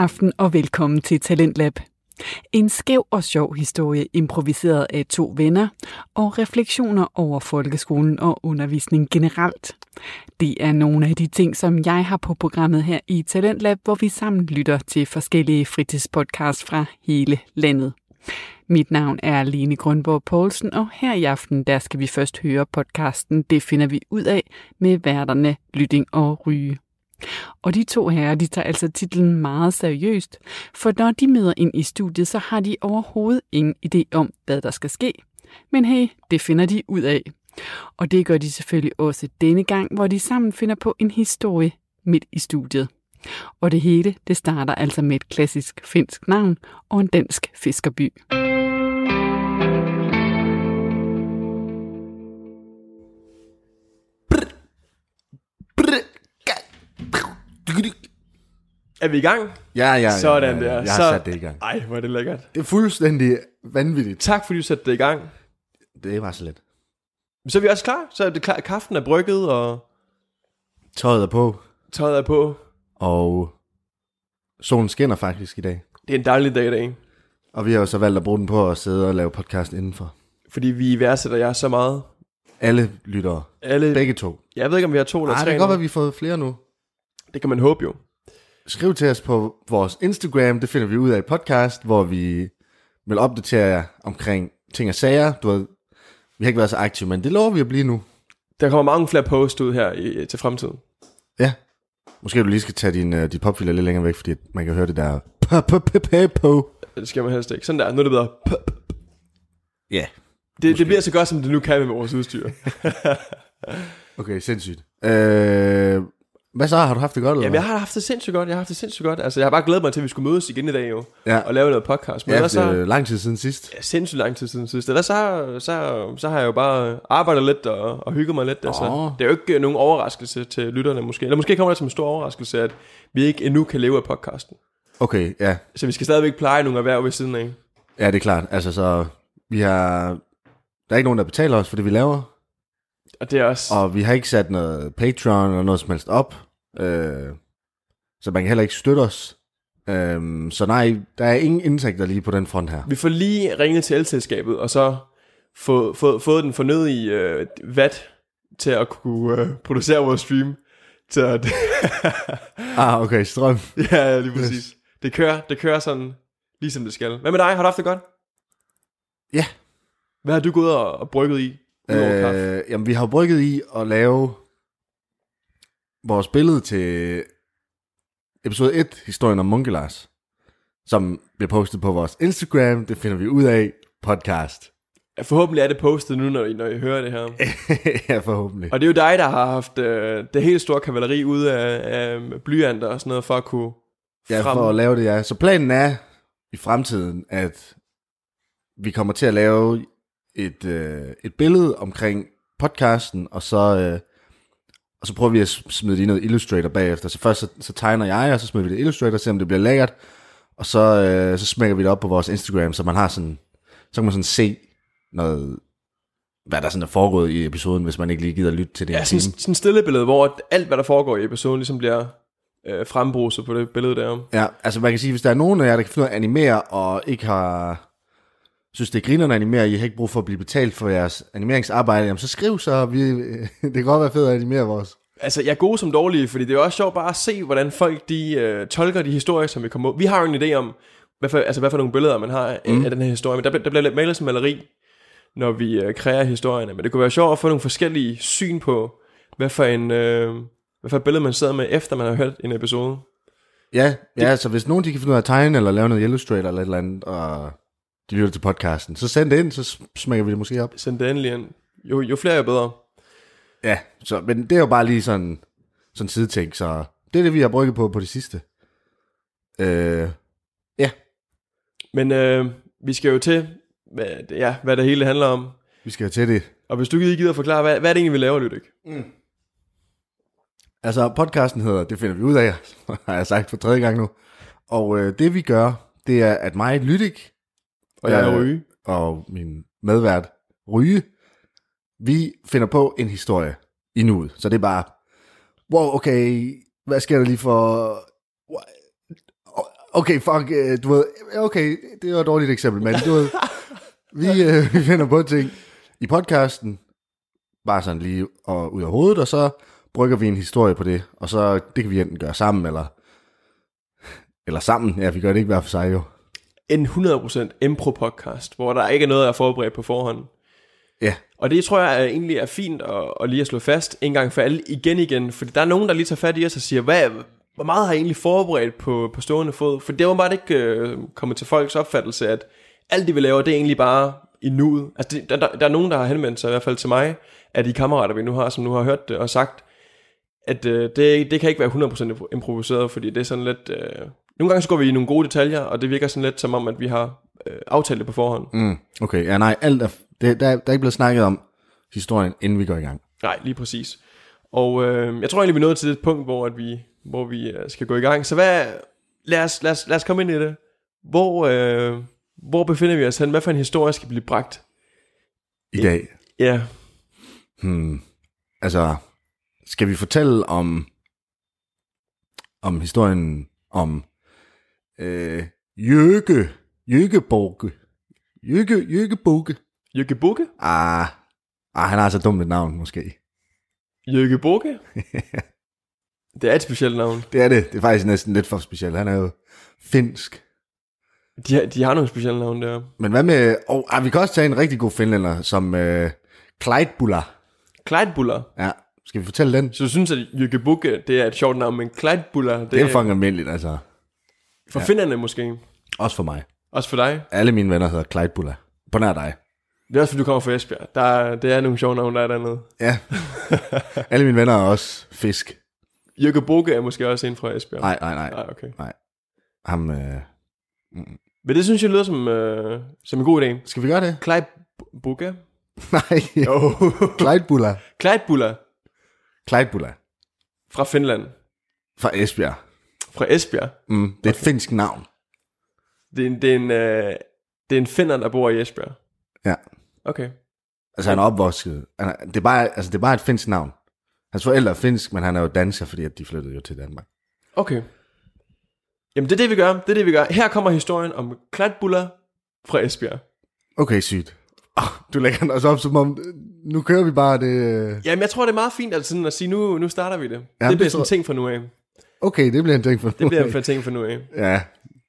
aften og velkommen til Talentlab. En skæv og sjov historie improviseret af to venner og refleksioner over folkeskolen og undervisning generelt. Det er nogle af de ting, som jeg har på programmet her i Talentlab, hvor vi sammen lytter til forskellige fritidspodcasts fra hele landet. Mit navn er Lene Grundborg Poulsen, og her i aften der skal vi først høre podcasten Det finder vi ud af med værterne Lytting og Ryge. Og de to herrer, de tager altså titlen meget seriøst, for når de møder ind i studiet, så har de overhovedet ingen idé om, hvad der skal ske. Men hey, det finder de ud af. Og det gør de selvfølgelig også denne gang, hvor de sammen finder på en historie midt i studiet. Og det hele, det starter altså med et klassisk finsk navn og en dansk fiskerby. Er vi i gang? Ja, ja, ja. Sådan ja, ja. der. Jeg har Så- sat det i gang. Ej, hvor er det lækkert. Det er fuldstændig vanvittigt. Tak fordi du satte det i gang. Det var så let. Så er vi også klar. Så er det klar. Kaffen er brygget, og Tøjet er på, tøjet er på. og solen skinner faktisk i dag. Det er en dejlig dag i dag. Og vi har jo så valgt at bruge den på at sidde og lave podcast indenfor. Fordi vi værdsætter jer så meget. Alle lyttere. Alle, Begge to. jeg ved ikke, om vi har to eller Ej, det tre kan godt nu. være, at vi har fået flere nu. Det kan man håbe jo. Skriv til os på vores Instagram, det finder vi ud af i podcast, hvor vi vil opdatere jer omkring ting og sager. Du ved, vi har ikke været så aktive, men det lover vi at blive nu. Der kommer mange flere posts ud her i, til fremtiden. Ja. Måske du lige skal tage din, uh, dit popfilter lidt længere væk, fordi man kan høre det der på. Det skal man helst ikke. Sådan der. Nu er det bedre. Ja. Det, det bliver så godt, som det nu kan med vores udstyr. Okay, sindssygt. Øh, hvad så? Har du haft det godt? Eller? Jamen, jeg har haft det sindssygt godt. Jeg har haft det sindssygt godt. Altså, jeg har bare glædet mig til, at vi skulle mødes igen i dag jo. Ja. Og lave noget podcast. Men ja, det er lang tid siden sidst. Ja, sindssygt lang tid siden sidst. Ellers så, så, så har jeg jo bare arbejdet lidt og, og hygget mig lidt. Altså, Åh. det er jo ikke nogen overraskelse til lytterne måske. Eller måske kommer det som en stor overraskelse, at vi ikke endnu kan leve af podcasten. Okay, ja. Så vi skal stadigvæk pleje nogle erhverv ved siden af. Ja, det er klart. Altså, så vi har... Der er ikke nogen, der betaler os for det, vi laver. Og det er også... Og vi har ikke sat noget Patreon eller noget som helst op. Øh, så man kan heller ikke støtte os. Øh, så nej, der er ingen indtægter lige på den front her. Vi får lige ringet til elselskabet, og så få, få, fået den fornødige øh, vat til at kunne øh, producere vores stream. Så at, Ah, okay, strøm. ja, lige præcis. Det kører, det kører sådan, ligesom det skal. Hvad med dig? Har du haft det godt? Ja. Hvad har du gået og, og brygget i? Øh, jamen, vi har brygget i at lave vores billede til episode 1, historien om Munkelars, som bliver postet på vores Instagram. Det finder vi ud af. Podcast. Forhåbentlig er det postet nu, når I, når I hører det her. ja, forhåbentlig. Og det er jo dig, der har haft øh, det helt store kavaleri ude af, af blyanter og sådan noget, for at kunne Ja, frem... for at lave det, ja. Så planen er i fremtiden, at vi kommer til at lave et, øh, et billede omkring podcasten, og så, øh, og så prøver vi at smide det i noget Illustrator bagefter. Så først så, så tegner jeg, og så smider vi det i Illustrator, se om det bliver lækkert, og så, øh, så smækker vi det op på vores Instagram, så man har sådan, så kan man sådan se noget, hvad der sådan er foregået i episoden, hvis man ikke lige gider lytte til det Ja, sådan, time. sådan stille billede, hvor alt, hvad der foregår i episoden, ligesom bliver øh, frembruset på det billede der. Ja, altså man kan sige, hvis der er nogen af jer, der kan finde at animere, og ikke har synes, det er grinerne at animere, I har ikke brug for at blive betalt for jeres animeringsarbejde, jamen så skriv så, vi, det kan godt være fedt at animere vores. Altså, jeg er god som dårlige, fordi det er jo også sjovt bare at se, hvordan folk de øh, tolker de historier, som vi kommer Vi har jo en idé om, hvad for, altså, hvad for nogle billeder man har mm. af den her historie, men der, der bliver lidt malet som maleri, når vi øh, kreerer historierne. Men det kunne være sjovt at få nogle forskellige syn på, hvad for en... Øh, hvad for et billede man sidder med, efter man har hørt en episode. Ja, ja, så hvis nogen de kan finde ud af at tegne, eller lave noget Illustrator eller et eller andet, og de lytter til podcasten, så send det ind, så smækker vi det måske op. Send det endelig ind. Jo, jo flere, jo bedre. Ja, så, men det er jo bare lige sådan, sådan sideting, så det er det, vi har brygget på på det sidste. Øh, ja, Men øh, vi skal jo til, hvad, ja, hvad det hele handler om. vi skal jo til det. Og hvis du ikke gider forklare, hvad, hvad er det egentlig, vi laver, Lydik? Altså, podcasten hedder, det finder vi ud af, har jeg sagt for tredje gang nu. Og øh, det vi gør, det er, at mig, Lydik, Og jeg er Øh, Ryge. og min medvært, Ryge, vi finder på en historie i nuet. Så det er bare, wow, okay, hvad sker der lige for... okay, fuck, øh, du ved, okay, det var et dårligt eksempel, men du ved, vi, øh, vi finder på ting i podcasten, bare sådan lige og ud af hovedet, og så brygger vi en historie på det, og så det kan vi enten gøre sammen, eller, eller sammen, ja, vi gør det ikke hver for sig jo. En 100% impro-podcast, hvor der ikke er noget, jeg er forberedt på forhånd. Ja, Og det tror jeg er, egentlig er fint at, at lige at slå fast en gang for alle igen igen, fordi der er nogen, der lige tager fat i os og siger, hvad, hvor meget har jeg egentlig forberedt på, på stående fod? For det var bare ikke øh, kommet til folks opfattelse, at alt det vi laver, det er egentlig bare i nuet. Altså det, der, der, der er nogen, der har henvendt sig i hvert fald til mig, af de kammerater, vi nu har, som nu har hørt det og sagt, at øh, det, det kan ikke være 100% improviseret, fordi det er sådan lidt... Øh, nogle gange så går vi i nogle gode detaljer, og det virker sådan lidt som om, at vi har øh, aftalt det på forhånd. mm, okay, ja nej, alt er, det, der, der er ikke blevet snakket om historien, inden vi går i gang. Nej, lige præcis. Og øh, jeg tror egentlig, vi er nået til et punkt, hvor, at vi, hvor vi øh, skal gå i gang. Så hvad, lad, os, lad, os, lad os komme ind i det. Hvor, øh, hvor befinder vi os hen? Hvad for en historie skal blive bragt? I dag. Ja, Hmm. Altså, skal vi fortælle om om historien om øh, Jøge, Jøgeborge, Jøge, Jøgeborge. Jøkke Bukke? Ah, ah, han har så dumt et navn måske. Jøkke Bukke? det er et specielt navn. Det er det. Det er faktisk næsten lidt for specielt. Han er jo finsk. De, har- de har nogle specielle navn der. Men hvad med... Oh, ah, vi kan også tage en rigtig god finlænder, som øh, Kleidbuller. Kleidbuller. Ja, skal vi fortælle den? Så du synes, at Jøkke Bukke, det er et sjovt navn, men Kleidbuller, det, Det er er fucking almindeligt, altså. For finnerne måske. Også for mig. Også for dig. Alle mine venner hedder Kleidbuller. På nær dig. Det er også, fordi du kommer fra Esbjerg. Der, er- det er nogle sjove navne, der er dernede. Ja. Alle mine venner er også fisk. Jøkke Bukke er måske også en fra Esbjerg. Nej, nej, nej. Nej, okay. Ham, øh... Men det synes jeg lyder som, øh, som en god idé. Skal vi gøre det? Kleid Bukke? Nej. Jo. Kleidbuller. Kleidbuller Kleidbuller. fra Finland. Fra Esbjerg. Fra Esbjerg. Mm, det er et finsk navn. Det er en, det er en, øh, det er en finder, der bor i Esbjerg. Ja. Okay. Altså han er opvokset. Han er, det, er bare, altså, det er bare et finsk navn. Hans forældre er finsk, men han er jo dansker, fordi at de flyttede jo til Danmark. Okay. Jamen det er det, vi gør. Det er det, vi gør. Her kommer historien om Kleidbuller fra Esbjerg. Okay, sygt. Oh, du lægger den også op som om, nu kører vi bare det... øh, Jamen jeg tror, det er meget fint at, sådan at sige, nu, nu starter vi det. Jamen, det bliver sådan en ting fra nu af. Okay, det bliver en ting for Det bliver en ting fra nu af. Ja,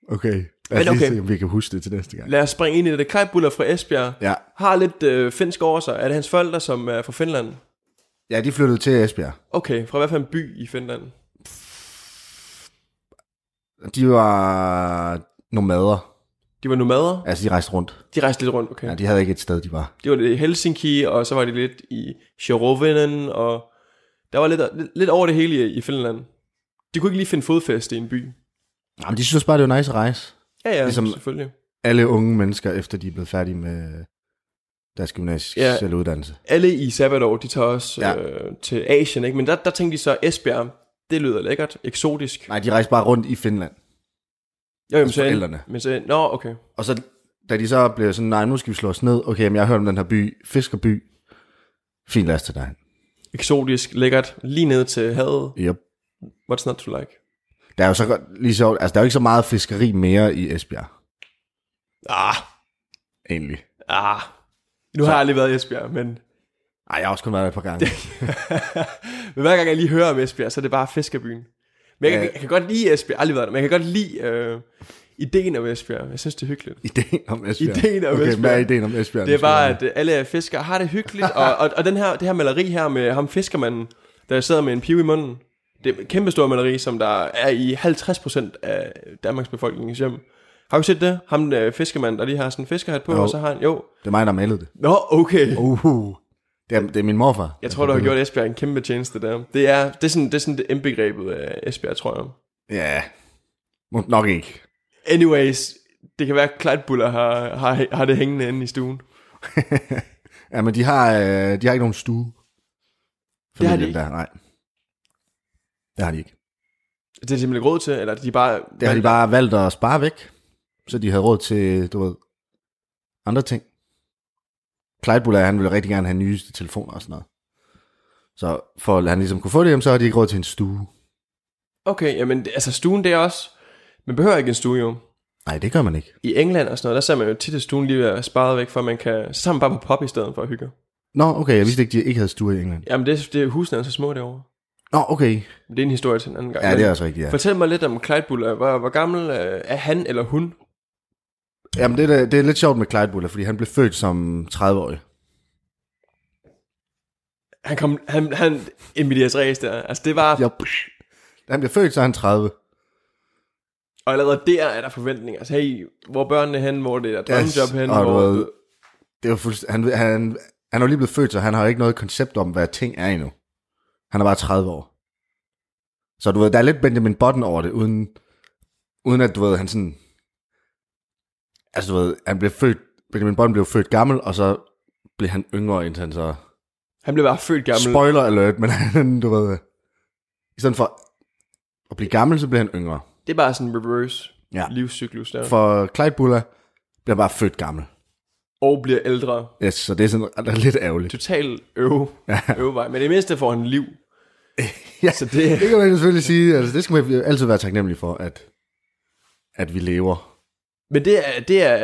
okay. Lad os Men lige okay. se, om vi kan huske det til næste gang. Lad os springe ind i det. Kleidbuller fra Esbjerg Ja. har lidt øh, finsk over sig. Er det hans forældre, som er fra Finland? ja, de flyttede til Esbjerg. Okay, fra hvad for en by i Finland? De var nomader. De var nomader. Altså, de rejste rundt. De rejste lidt rundt, okay. Ja, de havde ikke et sted, de var. De var i Helsinki, og så var de lidt i Sjorovinen, og der var lidt, lidt, lidt over det hele i, i Finland. De kunne ikke lige finde fodfæste i en by. Jamen, de synes bare, det var nice at rejse. Ja, ja, Ligesom- selvfølgelig. Alle unge mennesker, efter de er blevet færdige med deres gymnasielle Ja. uddannelse. Alle i sabbatår, de tager også Ja. øh, til Asien, ikke? Men der, der tænkte de så, Esbjerg, det lyder lækkert, eksotisk. Nej, de rejste bare rundt i Finland. Jo, jamen, så, forældrene. Men så, nå, okay. Og så, da de så blev sådan, nej, nu skal vi slå os ned. Okay, men jeg har hørt om den her by, Fiskerby. Fint, lad os til dig. Eksotisk, lækkert, lige ned til havet. Yep. What's not to like? Der er jo så godt, lige så, altså der er jo ikke så meget fiskeri mere i Esbjerg, Ah, egentlig. ah. Nu har jeg aldrig været i Esbjerg, men, Ej, jeg har også kun været der et par gange. men hver gang jeg lige hører om Esbjerg, så er det bare fiskerbyen. Men jeg, kan, jeg kan godt lide Esbjerg, aldrig været der, men jeg kan godt lide øh, ideen om Esbjerg. Jeg synes, det er hyggeligt. ideen om Esbjerg. Ideen om okay, Esbjerg. hvad er ideen om Esbjerg? Det er bare, at øh, alle fiskere har det hyggeligt, og, og, og den her, det her maleri her med ham fiskermanden, der sidder med en piv i munden, det et kæmpe stort maleri, som der er i 50% af Danmarks befolkningens hjem. Har du set det? Ham øh, fiskermanden, der lige har sådan en fiskerhat på, Jo. og så har han, jo. Det er mig, der malede det. Nå, okay. Uh, det, er, det er min morfar. Jeg tror, du har gjort Esbjerg en kæmpe tjeneste der. Det er, det er sådan det, er sådan det indbegrebet af Esbjerg, tror jeg. Ja, Må- nok ikke. Anyways, det kan være, at Kleidbuller har, har, har det hængende inde i stuen. Ja, men de har, øh, de har ikke nogen stue. Det har de Familien ikke? Der, nej. Det har de ikke. Det er simpelthen ikke råd til, eller de bare... Det har de bare valgt at spare væk, så de havde råd til, du ved, andre ting. Kleidbuller, han ville rigtig gerne have nyeste telefoner og sådan noget. Så for at han ligesom kunne få det hjem, så har de ikke råd til en stue. Okay, jamen altså stuen det er også Man behøver ikke en stue jo. Nej, det gør man ikke. I England og sådan noget, der ser man jo tit, at stuen lige er sparet væk, for man kan... Man bare på pop i stedet for at hygge. Nå, okay, jeg vidste ikke, de ikke havde stue i England. Jamen, det, det husene er så små derovre. Nå, okay. Det er en historie til en anden gang. Ja, det er også rigtigt, ja. Fortæl mig lidt om Clyde Buller. Hvor, hvor gammel øh, er han eller hun? Jamen, det er, det er lidt sjovt med Clyde Buller, fordi han blev født som 30-årig. Han kom, han, han, en medias res der. Altså det var, Ja, da han bliver født, så er han 30. og allerede der er der forventninger. Altså hey, hvor er børnene hen, hvor er det der drømmejob hen, og hvor, ved, det var fuldst- han, han, han er jo lige blevet født, så han har ikke noget koncept om, hvad ting er endnu. Han er bare 30 år. Så du ved, der er lidt Benjamin Button over det, uden, uden at du ved, han sådan... Altså du ved, han blev født, Benjamin Button blev født gammel, og så blev han yngre, indtil han så... han blev bare født gammel. Spoiler alert, men han, du ved... I stedet for at blive gammel, så bliver han yngre. Det er bare sådan en reverse Ja. livscyklus der. For Clyde Buller bliver bare født gammel. Og bliver ældre. Yes, så det er sådan det er lidt ærgerligt. Total øve, øvevej. Men det mindste får han liv. Ja, Så det, Det kan man selvfølgelig sige. Altså, det skal man altid være taknemmelig for, at, at vi lever. men det er, det er,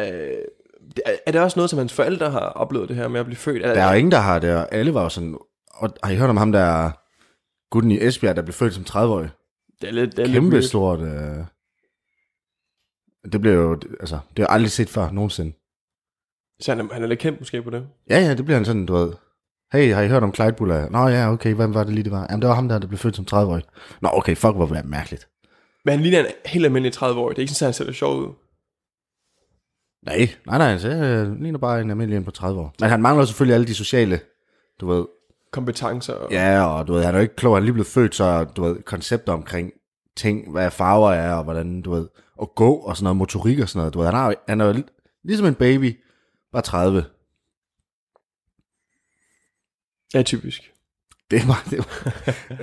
er, det også noget, som hans forældre har oplevet det her med at blive født? Er, Der er jo ingen, der har det, og alle var jo sådan... Og har I hørt om ham, der gutten i Esbjerg, der blev født som 30-årig? det er lidt, det er lidt Kæmpe weird. stort... Øh, det blev jo... Altså, det har jeg aldrig set før, nogensinde. Så han er, han er lidt kendt måske på det. Ja, ja, det bliver han sådan, du ved... Hey, har I hørt om Clyde Buller? Nå ja, okay, hvem var det lige, det var? Jamen, det var ham der, der blev født som 30-årig. Nå, okay, fuck, hvor var det mærkeligt. Men han ligner en helt almindelig 30 år. Det er ikke sådan, at han ser det sjov ud. Nej, nej, nej, så øh, ligner bare en almindelig en på 30 år. Men han mangler selvfølgelig alle de sociale, du ved, Kompetencer. Og, Ja, og du ved, han er jo ikke klog, han er lige blevet født, så du ved, koncepter omkring ting, hvad farver er, og hvordan, du ved, at gå og sådan noget, motorik og sådan noget, du ved, han, har, han er jo lig- ligesom en baby, bare 30. ja, typisk. Det er bare, det er,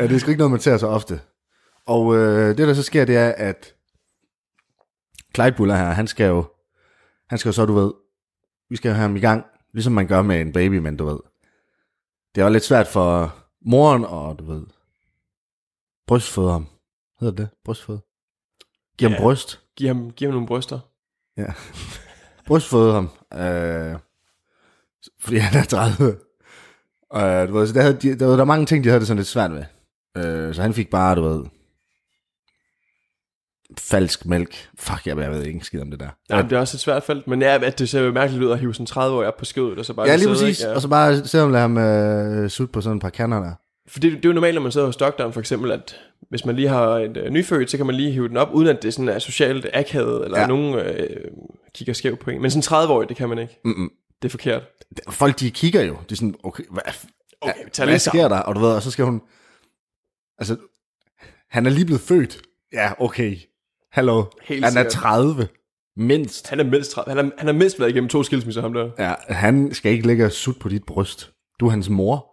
ja, det er sgu ikke noget, man ser så ofte. Og øh, det, der så sker, det er, at Clyde Buller her, han skal jo, han skal jo så, du ved, vi skal jo have ham i gang, ligesom man gør med en baby, men du ved, det er jo lidt svært for moren, og du ved, brystføde ham. Hedder det? Brystføde? Giv ham Ja. bryst. Giv ham, giv ham nogle bryster. Ja. Brystføde ham. Øh, fordi han er 30. Og du ved, så der, havde de, der, var, der mange ting, de havde det sådan lidt svært med. Øh, så han fik bare, du ved, falsk mælk. Fuck, jeg, jeg ved ikke skid om det der. Ja, det er også et svært felt, men ja, at det ser jo mærkeligt ud at hive sådan 30 år op på skødet, og så bare Ja, lige præcis. ikke? Og så bare se om lade ham øh, sutte på sådan et par kanner der. For det, det er jo normalt, når man sidder hos doktoren for eksempel, at hvis man lige har et øh, nyfødt, så kan man lige hive den op, uden at det sådan er socialt akavet, eller Ja. ja. nogen øh, kigger skævt på en. Men sådan 30-årig, det kan man ikke. Mm-mm. Det er forkert. Folk, de kigger jo. De er sådan, okay, hvad, Okay, hvad lidt sker der? Og du ved, og så skal hun... Altså, han er lige blevet født. Ja, okay. Hallo. Helt han er sikkert. 30. Mindst. Han er mindst, 30. han er, han er mindst været igennem to skilsmisser, ham der. Ja, han skal ikke ligge og sutte på dit bryst. Du er hans mor.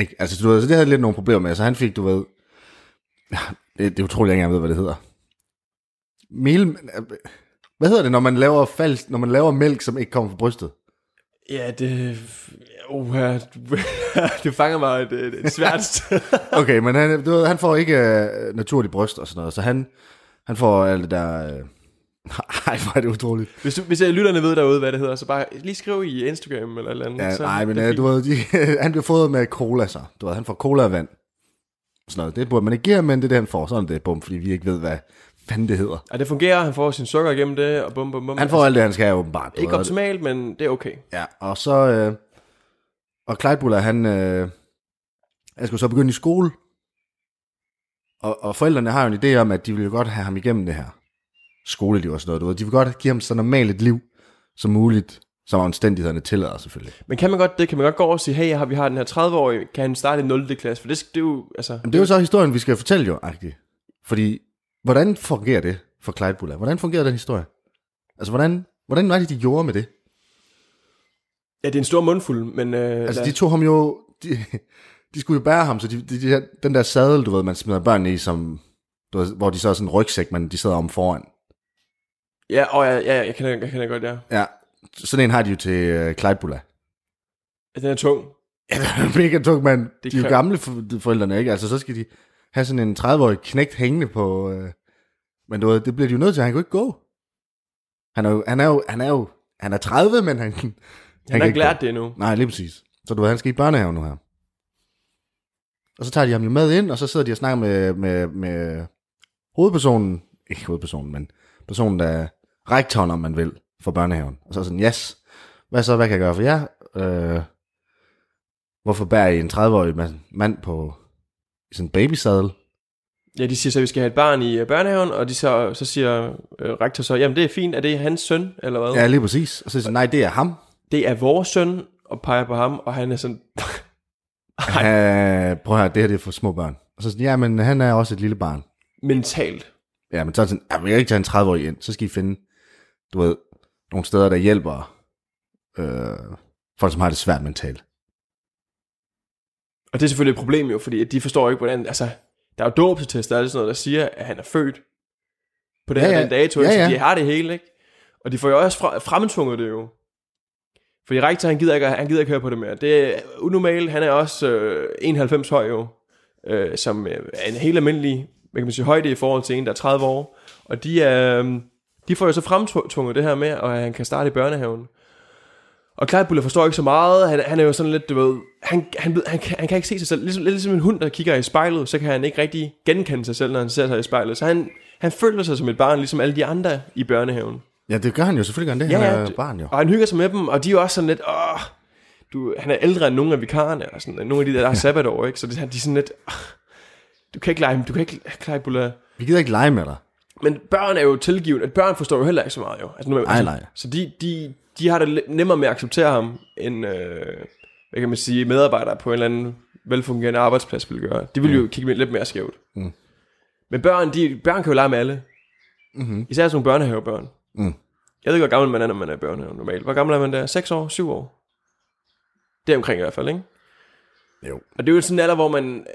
Ikke? Altså, du ved, så det havde lidt nogle problemer med. Så han fik, du ved... Det, det er utroligt, jeg ikke engang ved, hvad det hedder. Mel... Hvad hedder det, når man laver falsk, når man laver mælk, som ikke kommer fra brystet? Ja, det... Uh, du fanger mig et, et, svært sted. Okay, men han, du ved, han får ikke uh, naturligt bryst og sådan noget, så han, han får alt det der... Uh... Ej, hvor er det utroligt. Hvis, du, hvis jeg lytterne ved derude, hvad det hedder, så bare lige skriv i Instagram eller et eller andet. Ja, så, nej, men det uh, du ved, de, han bliver fået med cola, så. Du ved, han får cola og vand. Sådan noget. Det burde man ikke give men det er det, han får. Sådan det, bum, fordi vi ikke ved, hvad fanden det hedder. Ja, det fungerer, han får sin sukker igennem det, og bum, bum, bum. Han får alt det, han skal, åbenbart. Ikke optimalt, men det er okay. Ja, og så... Øh, og Clyde Buller, han... Øh, han skulle så begynde i skole. Og, og forældrene har jo en idé om, at de vil jo godt have ham igennem det her skoleliv og sådan noget. Du ved. De vil godt give ham så normalt et liv som muligt, som omstændighederne tillader selvfølgelig. Men kan man godt det? Kan man godt gå over og sige, hey, har- vi har den her 30-årige, kan han starte i 0. klasse? For det, det er jo, altså... Men det er jo så historien, vi skal fortælle jo, agtigt. Fordi, hvordan fungerer det for Clyde Buller? Hvordan fungerer den historie? Altså, hvordan, hvordan var det, de gjorde med det? Ja, det er en stor mundfuld, men... Øh, Altså, lad- de tog ham jo... De, de skulle jo bære ham, så de, de, de, den der sadel, du ved, man smider børnene i, som, du ved, hvor de så er sådan en rygsæk, men de sidder om foran. Ja, og ja, ja, jeg kender, jeg kender godt, ja. Ja, sådan en har de jo til uh, Clyde Buller. Den er tung. Ja, det er mega tung, men Det de er jo gamle for, forældrene, ikke? Altså, så skal de have sådan en 30-årig knægt hængende på, uh, Men du ved, det bliver de jo nødt til, han kan jo ikke gå. Han er jo, han er jo, han er jo, han er 30, men han, han, Han har ikke lært det endnu. Nej, lige præcis. Så du ved, han skal i børnehave nu her. Og så tager de ham jo med ind, og så sidder de og snakker med, med, med hovedpersonen, ikke hovedpersonen, men personen, der er rektoren, om man vil, for børnehaven. Og så er sådan, yes, hvad så, hvad kan jeg gøre for jer? Øh, hvorfor bærer I en 30-årig mand, på sådan en babysadel? Ja, de siger så, at vi skal have et barn i øh, børnehaven, og de så, så siger øh, rektor så, jamen det er fint, er det hans søn, eller hvad? Ja, lige præcis. Og så siger nej, det er ham. Det er vores søn, og peger på ham, og han er sådan, Uh, prøv at høre, det her det er for små børn. Og så sådan, ja, men han er også et lille barn. mentalt. Ja, men så er det sådan, vi kan ikke tage en 30-årig ind. Så skal I finde, du ved, nogle steder, der hjælper øh, folk, som har det svært mentalt. Og det er selvfølgelig et problem jo, fordi de forstår ikke, hvordan, altså, der er jo dåbsetester, og sådan noget, der siger, at han er født på det Ja, her ja. den dato, Ja, ja, så de har det hele, ikke? Og de får jo også fra, fremtvunget det jo. Fordi rektor, han gider ikke, han gider ikke høre på det mere. Det er unormalt, han er også øh, 91 høj jo, øh, som øh, er en helt almindelig, hvad kan man sige, højde i forhold til en, der er 30 år. Og de, øh, de får jo så fremtvunget det her med, at han kan starte i børnehaven. Og Clyde forstår ikke så meget. Han, han er jo sådan lidt, du ved, han, han, han, kan- han kan ikke se sig selv. Ligesom, lidt ligesom en hund, der kigger i spejlet, så kan han ikke rigtig genkende sig selv, når han ser sig i spejlet. Så han, han føler sig som et barn, ligesom alle de andre i børnehaven. Ja, det gør han jo. Selvfølgelig han det. Ja, han er det- barn jo. Og han hygger sig med dem, og de er jo også sådan lidt, åh, du, han er ældre end nogle af vikarerne, eller sådan, nogle af de der, der har sabbatår, ikke? Så det, de er sådan lidt, åh, du kan ikke lege, du kan ikke lege Bulla. Vi gider ikke lege med dig. Men børn er jo tilgivet, at børn forstår jo heller ikke så meget jo. Altså, nu, Nej, nej. Så de, de, de har det nemmere med at acceptere ham, end, øh, hvad kan man sige, medarbejdere på en eller anden velfungerende arbejdsplads vil gøre. De vil jo kigge lidt mere skævt. Mm. Men børn, de, børn kan jo lege med alle. Mm-hmm. Især sådan nogle børnehavebørn. Mm. Jeg ved ikke, hvor gammel man er, når man er i børnehave normalt. Hvor gammel er man der? 6 år? 7 år? Det er omkring i hvert fald, ikke? Jo. Og det er jo sådan en alder, hvor man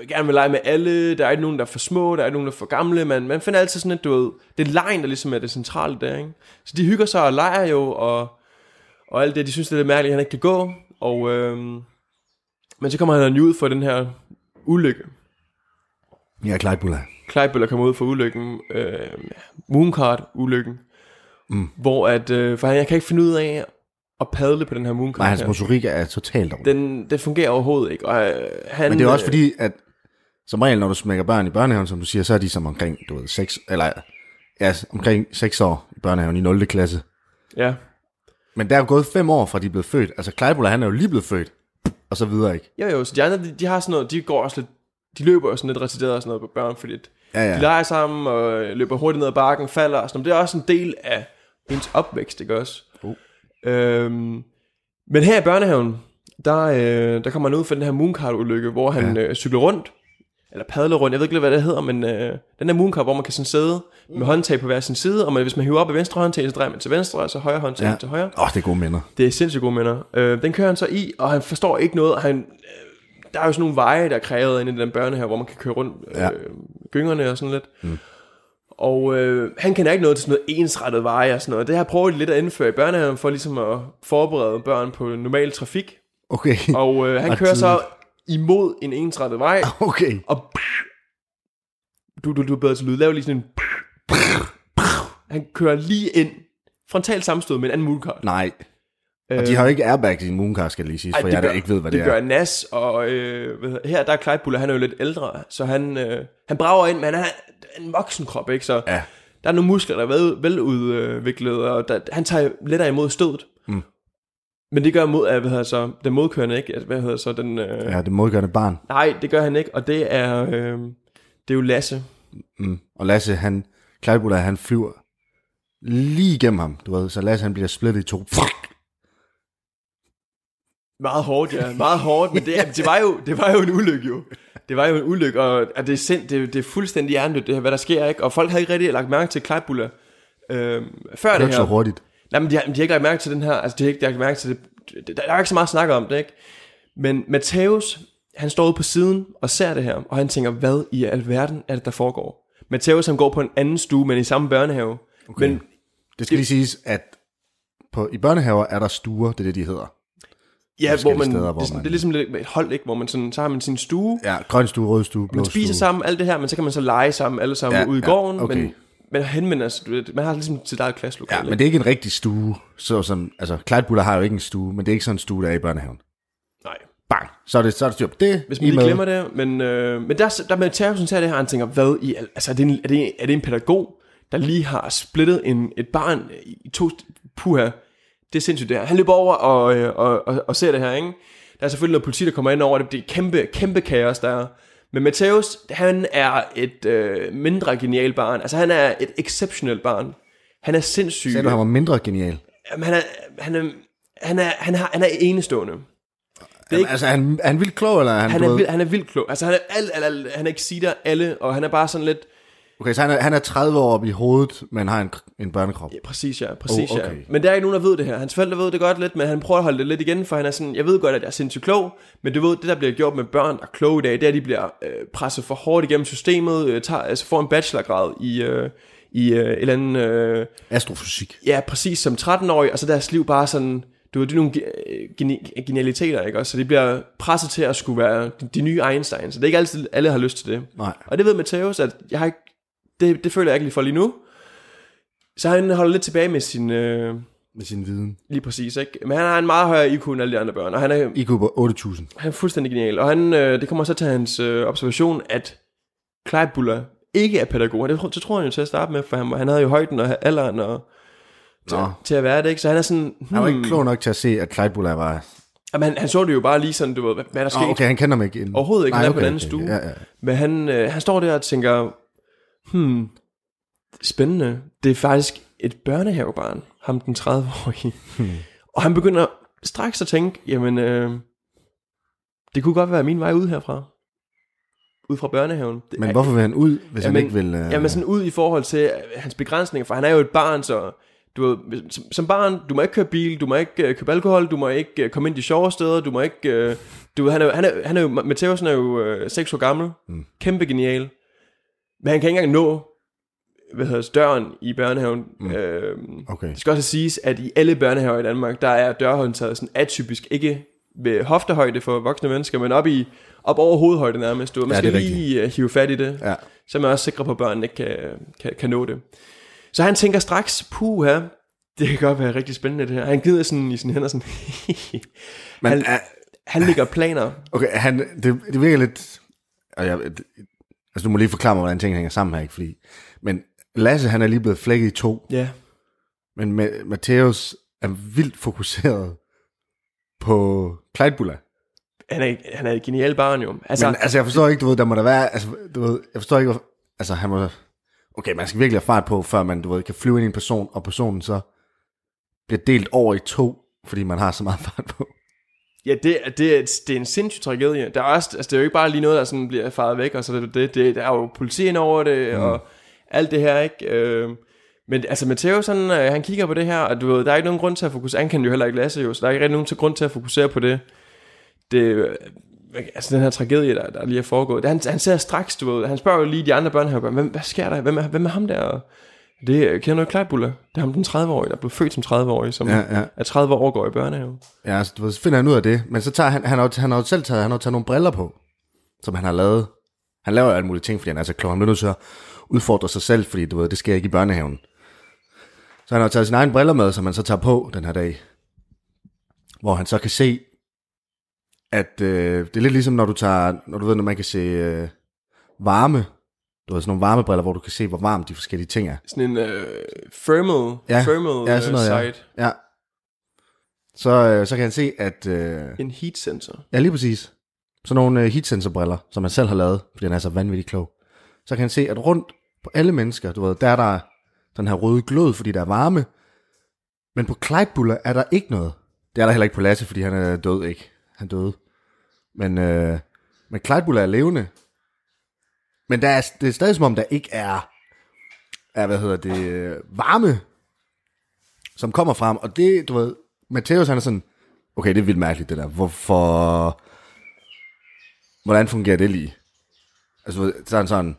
øh, gerne vil lege med alle. Der er ikke nogen, der er for små, der er ikke nogen, der er for gamle. Man, man finder altid sådan et, du ved, det er lejen, der ligesom er det centrale der, ikke? Så de hygger sig og leger jo, og, og alt det, de synes, det er lidt mærkeligt, at han ikke kan gå. Og, øh, men så kommer han ud for den her ulykke. Ja, Clyde Bulla. Kleibøller kommer ud for ulykken, øh, Mooncard-ulykken, Mm. hvor at, øh, for han, jeg kan ikke finde ud af at padle på den her Mooncard. Nej, hans motorik er totalt dårlig. Den, det fungerer overhovedet ikke. Og, øh, han, Men det er også øh, fordi, at som regel, når du smækker børn i børnehaven, som du siger, så er de som omkring, du ved, 6, eller ja, omkring 6 år i børnehaven i 0. klasse. Ja, Men der er jo gået 5 år fra de er blevet født. Altså Clyde han er jo lige blevet født, og så videre, ikke? jo jo, så de andre, de, de har sådan noget, de går også lidt, de løber jo sådan lidt retarderet og sådan noget på børn, fordi at Ja, de ja. leger sammen og løber hurtigt ned ad bakken, falder og sådan noget. Det er også en del af ens opvækst, ikke også? Uh. Øhm, men her i børnehaven, der, øh, der kommer han ud for den her Mooncard-ulykke, hvor han ja. øh, cykler rundt, eller padler rundt, jeg ved ikke lige, hvad det hedder, men øh, den der Mooncard, hvor man kan sådan sidde med håndtag på hver sin side, og man, hvis man hiver op af venstre håndtag, så drejer man til venstre, og så højre håndtag Ja. til højre. Åh, oh, det er gode minder. Det er sindssygt gode minder. Øh, den kører han så i, og han forstår ikke noget. og Han, øh, der er jo sådan nogle veje, der er krævet inde i den børne her, hvor man kan køre rundt øh, Ja. gyngerne og sådan lidt. Mm. Og øh, han kender ikke noget til sådan noget ensrettet veje og sådan noget. Det har prøvet lidt at indføre i børnehaven for ligesom at forberede børn på normal trafik. Okay, Og øh, han kører så imod en ensrettet vej, okay. og du, du, du er bedre til lyd. Lav lige sådan en... Han kører lige ind. Frontalt sammenstød med en anden mooncar. Nej. Og de har jo ikke airbags i en mooncar, skal jeg lige sige, for jeg der ikke ved, hvad det, det er. gør Nas, og øh, hvad her der er Clyde Buller, han er jo lidt ældre, så han, øh, han brager ind, men han er en voksen krop, ikke? Så Ja. der er nogle muskler, der er vel, veludviklet, og der, han tager lettere imod stødet. Mm. Men det gør mod, hvad hedder så, den modkørende ikke, Altså, hvad hedder så den, øh, Ja, det modgørende barn. nej, det gør han ikke, og det er, øh, det er jo Lasse. Mm. Og Lasse, han, Clyde han flyver lige igennem ham, du ved, så Lasse, han bliver splittet i to. Meget hårdt, ja. Meget hårdt, men det, det, var jo, det var jo en ulykke, jo. Det var jo en ulykke, og at det, er sind, det, det er fuldstændig hjernedødt, det her, hvad der sker, ikke? Og folk har ikke rigtig lagt mærke til Clyde Buller, øh, før Det det ikke så her. hurtigt. Nej, men de har, de har ikke lagt mærke til den her, altså de har ikke lagt mærke til det, der, er ikke så meget at snakke om det, ikke? Men Matthäus, han står ude på siden og ser det her, og han tænker, hvad i alverden er det, der foregår? Matthæus, han går på en anden stue, men i samme børnehave. Okay. Men Det skal lige siges, at på, i børnehaver er der stuer, det er det, de hedder. ja, hvor man, steder, hvor det, er man- det er ligesom lidt et hold, ikke? Hvor man sådan, så har man sin stue, Ja, grøn stue, rød stue, blå man spiser stue. sammen, alt det her, men så kan man så lege sammen, alle sammen ja, ude i ja, gården, okay. men man henvender sig, man har ligesom sit eget klasselokale. Ja, men det er ikke en rigtig stue. Så som, altså, Clydebuller har jo ikke en stue, men det er ikke sådan en stue, der er i børnehaven. Nej. Bang, så er det, så er det styr på det. Hvis man lige glemmer det, men, øh, men der, der med Terkelsen ser det her, han tænker, hvad i, al- altså er det, en, er, det, er det en pædagog, der lige har splittet en, et barn i to, puha, det er sindssygt det her. Han løber over og, øh, og, og, og ser det her, ikke? Der er selvfølgelig noget politi, der kommer ind over det, det er kæmpe, kæmpe kaos, der er. Men Mateus, han er et øh, mindre genialt barn, altså han er et exceptionelt barn. Han er sindssyg. Sagde du, han var mindre genial? Jamen, han er, han er, han er, han er, han er enestående. Det er ikke... Altså, er han, er han vildt klog, eller er han, Han er, vild, han er vildt klog. Altså, han er, al, al, al, han er exciter alle, og han er bare sådan lidt... Okay, så han er, han er 30 år oppe i hovedet, men har en, en børnekrop. Ja, præcis, ja. Præcis, Oh, okay. ja. Men der er ikke nogen, der ved det her. Hans forældre ved det godt lidt, men han prøver at holde det lidt igen, for han er sådan, jeg ved godt, at jeg er sindssygt klog, men du ved, det der bliver gjort med børn, der er kloge i dag, det er, at de bliver øh, presset for hårdt igennem systemet, øh, tager, altså får en bachelorgrad i, øh, i øh, et eller andet... Øh, Astrofysik. ja, præcis som 13-årig, og så deres liv bare sådan, du ved, det er nogle ge- geni- genialiteter, ikke også? Så de bliver presset til at skulle være de, de nye Einstein, så det er ikke altid, alle har lyst til det. Nej. Og det ved Mateus, at jeg har ikke, det, det føler jeg ikke lige for lige nu. Så han holder lidt tilbage med sin, øh, Med sin viden. lige præcis, ikke? Men han har en meget højere IQ end alle de andre børn, og han er, IQ på 8.000. han er fuldstændig genial. Og han, øh, det kommer så til hans øh, observation, at Clyde Buller ikke er pædagog. Det, det tror han jo til at starte med, for han, han havde jo højden og alderen og, til, Nå. til at være det, ikke? Så han er sådan... Hmm, Han var ikke klog nok til at se, at Clydebuller var... Jamen, han, han så det jo bare lige sådan, du ved, hvad, hvad der skete. Oh, okay, han kender mig ikke. Inden. Overhovedet ikke, han er på en anden okay. stue. Ja, ja. Men han, øh, han står der og tænker, hmm, spændende. Det er faktisk et børnehavebarn, ham den 30-årige. Hmm. Og han begynder straks at tænke, jamen, øh, det kunne godt være min vej ud herfra. Ud fra børnehaven. Det, Men hvorfor vil han ud, hvis Jamen, han ikke vil... Uh... Jamen sådan ud i forhold til øh, hans begrænsninger, for han er jo et barn, så du som, som barn, du må ikke køre bil, du må ikke uh, købe alkohol, du må ikke uh, komme ind i sjove steder, du må ikke, uh, du han er, jo- han er, han er jo, Matheusen er jo uh, 6 år gammel, mm. kæmpe genial, men han kan ikke engang nå, hvad hedder det, døren i børnehaven. Mm. Øh, Okay. det skal også siges, at i alle børnehaver i Danmark, der er dørhåndtaget sådan atypisk, ikke ved hoftehøjde for voksne mennesker, men op i op over hovedhøjde nærmest. Du, man Ja, skal er lige uh, hive fat i det Ja. så er man også sikre på, at børnene ikke kan, kan, kan nå det. Så han tænker straks, puha, det kan godt være rigtig spændende det her. Han gider sådan i sine hænder sådan, Men han, er, han lægger planer. okay, han, det, det virker lidt... Og jeg, altså, du må lige forklare mig, hvordan tingene hænger sammen her, ikke? Fordi, men Lasse, han er lige blevet flækket i to. Ja, Men Ma- Matthäus er vildt fokuseret på Clydebuller. han er, han er et genialt barn jo. Altså, Men altså, jeg forstår ikke, du ved, der må der være, altså, du ved, jeg forstår ikke, hvor, altså, han må, okay, man skal virkelig have fart på, før man, du ved, kan flyve ind i en person, og personen så bliver delt over i to, fordi man har så meget fart på. Ja, det, er- det, er, det er en sindssyg tragedie. Der er også, altså, det er jo ikke bare lige noget, der sådan bliver faret væk, og så det, det, det der er jo politi ind over det, mm. og alt det her, ikke? Øh, men altså, Matteo, sådan, øh, han kigger på det her, og du ved, der er ikke nogen grund til at fokusere, han kan jo heller ikke Lasse jo, så der er ikke rigtig nogen til grund til at fokusere på det. Det, øh, altså den her tragedie, der, der lige er foregået. Han, han ser straks, du ved, han spørger jo lige de andre børnehaver, hvem, hvad sker der? Hvem er, hvem er ham der? Det er- ikke Clydebuller? Det er ham den 30-årige, der blev født som 30-årig, som Ja, ja, er 30 år går i børnehave. Ja, altså, så finder han ud af det, men så tager han, han har, han har jo selv taget, han har taget nogle briller på, som han har lavet. Han laver jo alle mulige ting, fordi han er så klog. Han bliver nødt til at udfordre sig selv, fordi du ved, det sker ikke i børnehaven. Så han har taget sine egne briller med, som han så tager på den her dag. Hvor han så kan se, at øh, det er lidt ligesom, når du tager, når du ved, når man kan se øh, varme, du ved, sådan nogle varmebriller, hvor du kan se, hvor varmt de forskellige ting er. Sådan en øh, thermal, Ja, thermal ja, sådan noget, ja. øh, site. Ja. Så, øh, så kan han se, at... Øh, En heat sensor. Ja, lige præcis. Sådan nogle uh, heatsensorbriller, som han selv har lavet, fordi han er så vanvittigt klog. Så kan han se, at rundt på alle mennesker, du ved, der er der den her røde glød, fordi der er varme. Men på Clydebuller er der ikke noget. Det er der heller ikke på Lasse, fordi han er død, ikke? Han døde. Men, øh, men Clydebuller er levende. Men der er, det er stadig som om, der ikke er, er hvad hedder det, varme, som kommer frem. Og det, du ved, Matthäus han er sådan, okay, det er vildt mærkeligt det der. Hvorfor, hvordan fungerer det lige? Altså, så er han sådan,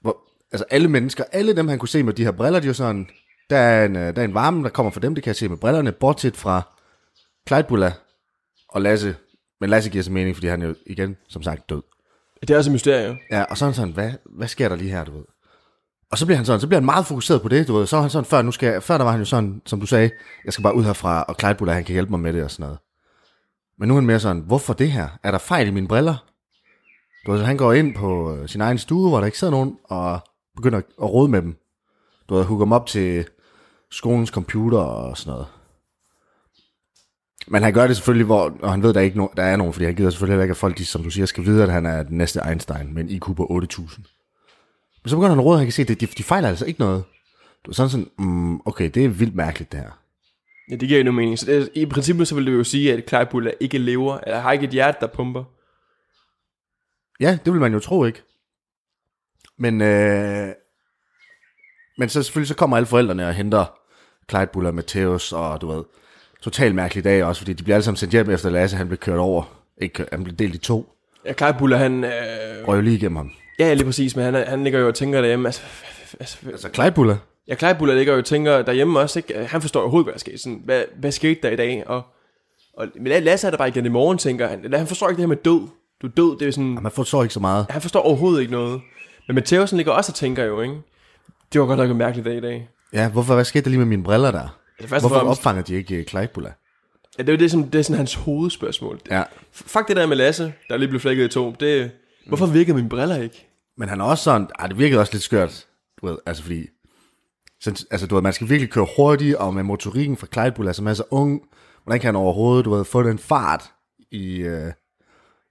hvor, altså alle mennesker, alle dem han kunne se med de her briller, de er jo sådan, der er en, øh, der er en varme, der kommer fra dem, det kan jeg se med brillerne, bortset fra Clydebulla og Lasse. Men Lasse giver sig mening, fordi han er jo igen, som sagt, død. Det er også et mysterie. Ja, og så er han sådan, hvad, hvad sker der lige her, du ved? Og så bliver han sådan, så bliver han meget fokuseret på det, du ved. Så var han sådan, før, nu skal før der var han jo sådan, som du sagde, jeg skal bare ud herfra, og Clyde han kan hjælpe mig med det og sådan noget. Men nu er han mere sådan, hvorfor det her? Er der fejl i mine briller? Du ved, så han går ind på øh, sin egen stue, hvor der ikke sidder nogen, og begynder at rode med dem. Du ved, hugger dem op til skolens computer og sådan noget. Men han gør det selvfølgelig, hvor, og han ved, der, er ikke no, der er nogen, fordi han gider selvfølgelig heller ikke, at folk, de, som du siger, skal vide, at han er den næste Einstein med en IQ på 8.000. Men så begynder han at råde, at han kan se, at de, de, fejler altså ikke noget. Du er sådan sådan, mm, okay, det er vildt mærkeligt det her. Ja, det giver jo mening. Så det, i princippet så vil det jo sige, at Claypool ikke lever, eller har ikke et hjerte, der pumper. Ja, det vil man jo tro ikke. Men, øh, men så selvfølgelig så kommer alle forældrene og henter Clyde Buller, Matthäus og du ved, totalt mærkelig dag også, fordi de bliver alle sammen sendt hjem efter Lasse, han blev kørt over. Ikke, han blev delt i to. Ja, Clyde Buller, han... Øh... Røg lige igennem ham. Ja, lige præcis, men han, han ligger jo og tænker derhjemme, altså... Altså, altså Clyde Buller? Ja, Clyde Buller ligger jo og tænker derhjemme også, ikke? Han forstår overhovedet, hvad der skete. Sådan, hvad, hvad skete der i dag? Og, og men Lasse er der bare igen i morgen, tænker han. Han forstår ikke det her med død. Du er død, det er sådan... Ja, man forstår ikke så meget. Han forstår overhovedet ikke noget. Men Matheusen ligger også og tænker jo, ikke? Det var godt nok en mærkelig dag i dag. Ja, hvorfor, hvad skete der lige med mine briller der? Ja, hvorfor fremmest, opfanger de ikke Clyde Buller? Ja, det er jo det, som, det er sådan hans hovedspørgsmål. Ja. Fuck det der med Lasse, der lige blev flækket i to. Det, hvorfor virkede mine briller ikke? Men han er også sådan, ah, det virkede også lidt skørt, du ved, altså fordi, så, altså du ved, man skal virkelig køre hurtigt, og med motorikken fra altså man er så ung, hvordan kan han overhovedet, du ved, få den fart i, øh,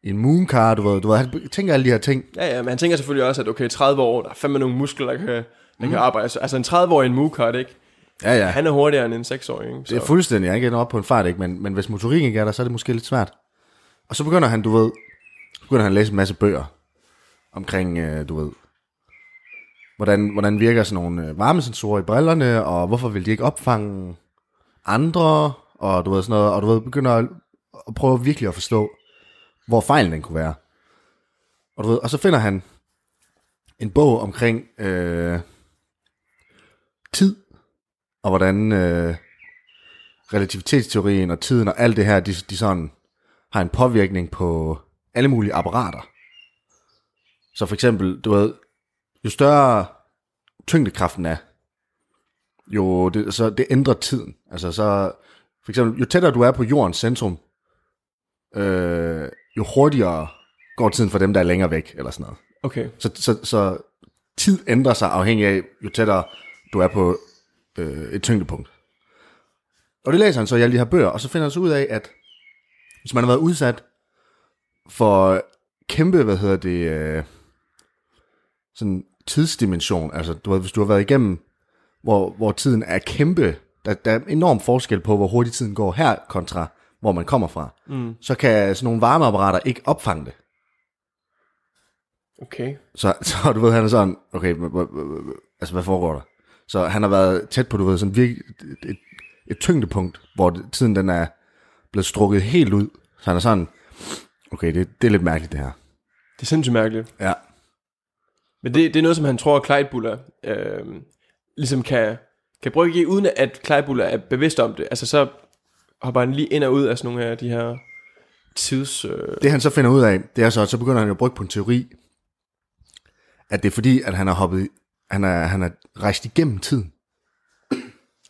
i en mooncar, du ved, du ved, han tænker alle de her ting. Ja, ja, men han tænker selvfølgelig også, at okay, 30 år, der er fandme nogle muskler, der kan, der mm. kan arbejde. Altså en 30-årig en mooncar, det ikke? Ja, ja. Han er hurtigere end en 6-årig, ikke? Så. Det er fuldstændig, jeg er ikke op på en fart, ikke? Men, men hvis motorikken ikke er der, så er det måske lidt svært. Og så begynder han, du ved, begynder han at læse en masse bøger omkring, øh, du ved, hvordan, hvordan virker sådan nogle øh, varmesensorer i brillerne, og hvorfor vil de ikke opfange andre, og du ved sådan noget, og du ved, begynder at, at prøve virkelig at forstå, hvor fejlen den kunne være. Og, du ved, og så finder han en bog omkring øh, tid, og hvordan øh, relativitetsteorien og tiden og alt det her, de, de sådan har en påvirkning på alle mulige apparater. Så for eksempel, du ved, jo større tyngdekraften er, jo det, så det ændrer tiden. Altså så, for eksempel, jo tættere du er på jordens centrum, øh, jo hurtigere går tiden for dem, der er længere væk, eller sådan noget. Okay. Så, så, så tid ændrer sig afhængig af, jo tættere du er på øh, et tyngdepunkt. Og det læser han så i alle de her bøger, og så finder han så ud af, at hvis man har været udsat for kæmpe, hvad hedder det, øh, sådan tidsdimension, altså du ved, hvis du har været igennem, hvor, hvor tiden er kæmpe, der, der er enorm forskel på, hvor hurtigt tiden går her kontra, hvor man kommer fra, mm. så kan sådan nogle varmeapparater ikke opfange det. Okay. Så, så du ved, han er sådan, okay, altså hvad foregår der? Så han har været tæt på, du ved, sådan virkelig et, et, tyngdepunkt, hvor tiden den er blevet strukket helt ud. Så han er sådan, okay, det, det er lidt mærkeligt det her. Det er sindssygt mærkeligt. Ja. Men det, det er noget, som han tror, at Kleidbuller øh, ligesom kan, kan bruge i, uden at Kleidbuller er bevidst om det. Altså så hopper han lige ind og ud af sådan nogle af de her tids... Øh... Det han så finder ud af, det er så, at så begynder han jo at bruge på en teori, at det er fordi, at han har hoppet, han er, han er rejst igennem tiden.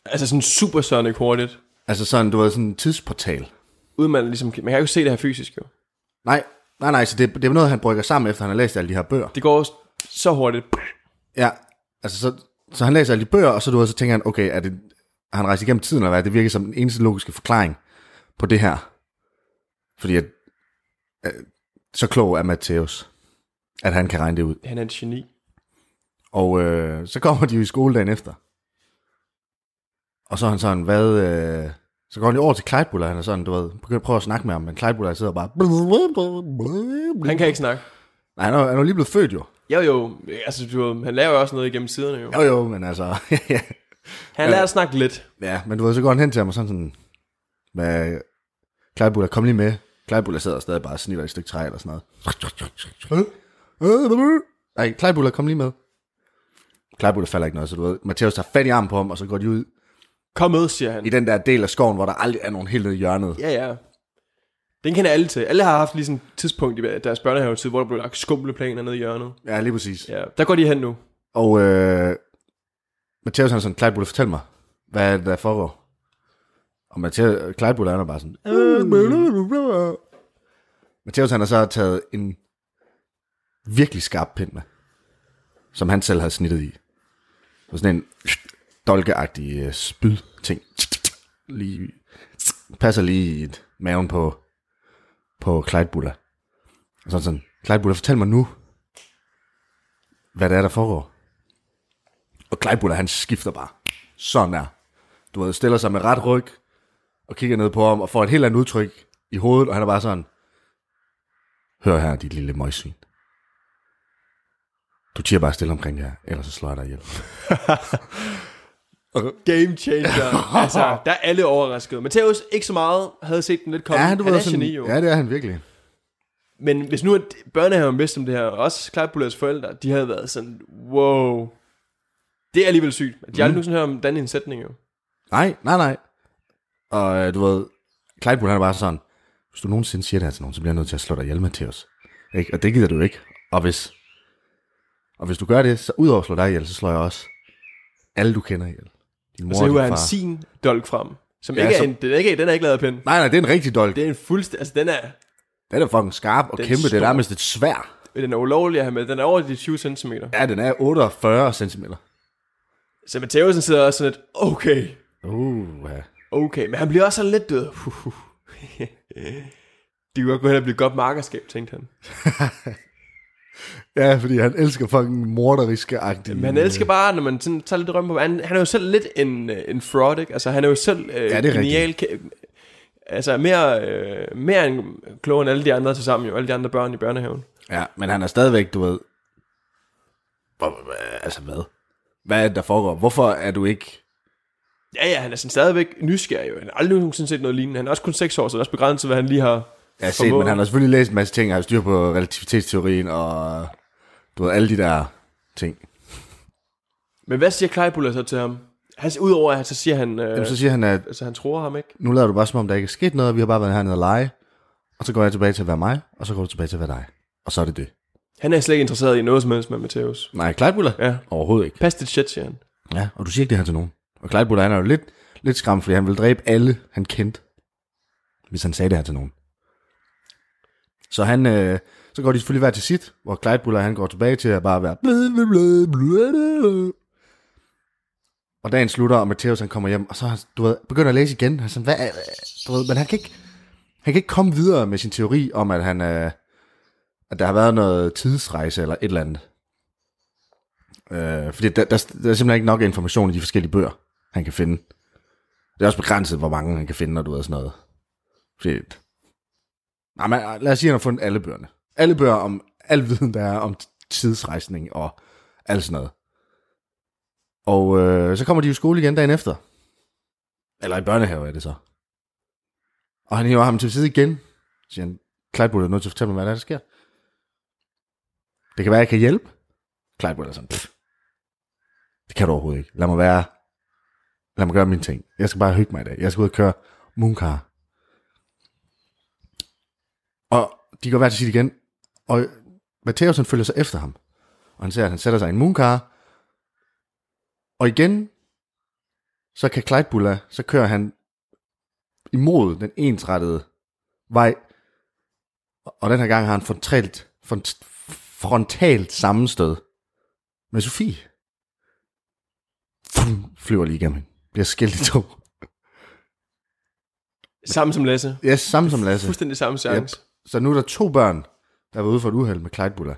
Altså sådan supersonic hurtigt. Altså sådan, du ved, sådan en tidsportal. Uden man ligesom, man kan jo ikke se det her fysisk jo. Nej, nej, nej, så det, det er noget, han brygger sammen, efter han har læst alle de her bøger. Det går så hurtigt. Ja, altså så, så han læser alle de bøger, og så, du ved, så tænker han, okay, er det, han rejser igennem tiden, eller hvad? Det virker som den eneste logiske forklaring på det her. Fordi at, at så klog er Matthäus, at han kan regne det ud. Han er en geni. Og øh, så kommer de jo i skole dagen efter. Og så er han sådan, hvad... Øh, så går han over til Clydebuller, han er sådan, du ved, begynder at prøve at snakke med ham, men Clydebuller sidder bare... Han kan ikke snakke. Nej, han er, han er lige blevet født jo. Jo jo, altså du, han laver jo også noget igennem siderne jo. Jo jo, men altså... han lærer at snakke lidt. Ja, men du ved, så går han hen til ham og sådan sådan... Med Clydebuller, kom lige med. Clydebuller sidder stadig bare og snitter et stykke træ eller sådan noget. Nej, Clydebuller, kom lige med. Clydebuller falder ikke noget, så du ved, Matthäus tager fat i armen på ham, og så går de ud Kom med, siger han. I den der del af skoven, hvor der aldrig er nogen helt nede i hjørnet. Ja, ja. Den kender alle til. Alle har haft lige sådan et tidspunkt i deres børnehavetid, hvor der blev lagt skumle planer nede i hjørnet. Ja, lige præcis. Ja, der går de hen nu. Og øh, Matheus han er sådan, Clyde, fortæl mig, hvad er der foregår? Og Matheus, Clyde han er bare sådan, Matheus han har så taget en virkelig skarp pind med, som han selv har snittet i. Og sådan en dolkeagtig øh, spyd ting. Lige, passer lige i et maven på, på Clyde Buller. Og sådan sådan, Clyde Buller, fortæl mig nu, hvad det er, der foregår. Og Clyde Buller, han skifter bare. Sådan der. Du ved, stiller sig med ret ryg, og kigger ned på ham, og får et helt andet udtryk i hovedet, og han er bare sådan, hør her, dit lille møgsvin. Du tiger bare stille omkring det her, ellers så slår jeg dig ihjel. Game changer. altså, der er alle overrasket. Mateus ikke så meget, havde set den lidt komme. Ja, du han er sådan, geni, jo. ja, det er han virkelig. Men hvis nu at børnehaven vidste om det her, og også Klejbullers forældre, de havde været sådan, wow. Det er alligevel sygt. De har aldrig nogensinde hørt om den en sætning jo. Nej, nej, nej. Og øh, du ved, Clyde han er bare sådan, hvis du nogensinde siger det her til nogen, så bliver jeg nødt til at slå dig ihjel, Mathias. Ikke? Og det gider du ikke. Og hvis, og hvis du gør det, så udover at slå dig ihjel, så slår jeg også alle, du kender ihjel. Din mor Og så hiver han sin dolk frem. Som Ja, ikke er som- en, den, er ikke, den er ikke lavet af pind. Nej, nej, det er en rigtig dolk. Det er en fuldstændig, altså den er, Den er fucking skarp og er kæmpe. Det er nærmest et svær. den er ulovlig at have med. Den er over de 20 cm. Ja, den er 48 cm. Så Matthäusen sidder også sådan lidt, okay, Uh, ja. okay. Men han bliver også sådan lidt død. De kunne godt gå hen og blive godt markerskab, tænkte han. ja, fordi han elsker fucking morderiske agtige. Men han elsker bare, når man sådan tager lidt rømme på. Han, han er jo selv lidt en, øh, en fraud, ikke? Altså, han er jo selv øh, Ja, det er genial. Ke- altså, mere, øh, mere end klog end alle de andre til sammen, jo. Alle de andre børn i børnehaven. Ja, men han er stadigvæk, du ved... Altså hvad? Hvad er det, der foregår? Hvorfor er du ikke... Ja, ja, han er sådan stadigvæk nysgerrig, jo. Han har aldrig nogensinde set noget lignende. Han er også kun 6 år, så det er også begrænset, hvad han lige har Jeg har set, men han har selvfølgelig læst en masse ting, og har styr på relativitetsteorien, og du ved, alle de der ting. Men hvad siger Kleibuller så til ham? Han, udover at han, så siger han, øh, Jamen, så siger han, at altså han tror ham ikke. nu lader du bare som om, der ikke er sket noget, vi har bare været hernede og lege, og så går jeg tilbage til at være mig, og så går du tilbage til at være dig. Og så er det det. Han er slet ikke interesseret i noget som helst med Matthäus. Nej, Kleidbuller? Ja. Overhovedet ikke. Pas dit shit, siger han. Ja, og du siger ikke det her til nogen. Og Kleidbuller, han er jo lidt, lidt skræmt, fordi han vil dræbe alle, han kendte, hvis han sagde det her til nogen. Så han, øh, så går de selvfølgelig hver til sit, hvor Kleidbuller, han går tilbage til at bare være... Og dagen slutter, og Matheus han kommer hjem, og så du ved, begynder at læse igen. Han sådan, hvad er, du ved, men han kan, ikke, han kan ikke komme videre med sin teori om, at han øh, at der har været noget tidsrejse eller et eller andet. Øh, fordi der, der, der er simpelthen ikke nok information i de forskellige bøger, han kan finde. Det er også begrænset, hvor mange han kan finde, når du ved sådan noget. Fordi, nej, men lad os sige, at han har fundet alle bøgerne. Alle bøger om al viden, der er om tidsrejsning og alt sådan noget. Og øh, så kommer de jo i skole igen dagen efter. Eller i børnehave er det så. Og han hiver ham til side igen. Så siger han, Clyde er nødt til at fortælle mig, hvad der, er, der sker. Det kan være, jeg kan hjælpe. Clyde er sådan, Pff, det kan du overhovedet ikke. Lad mig være. Lad mig gøre mine ting. Jeg skal bare hygge mig i dag. Jeg skal ud og køre Mooncar. Og de går hver til sit igen. Og Matthäus han følger sig efter ham. Og han ser, at han sætter sig i en Mooncar. Og igen, så kan Clyde så kører han imod den ensrettede vej. Og den her gang har han frontalt, front, frontalt sammenstød med Sofie. Flyver lige igennem hende. Bliver skilt i to. Samme som Lasse. Ja, samme som Lasse. Fuldstændig samme chance. Yep. Så nu er der to børn, der var ude for et uheld med Clyde Buller.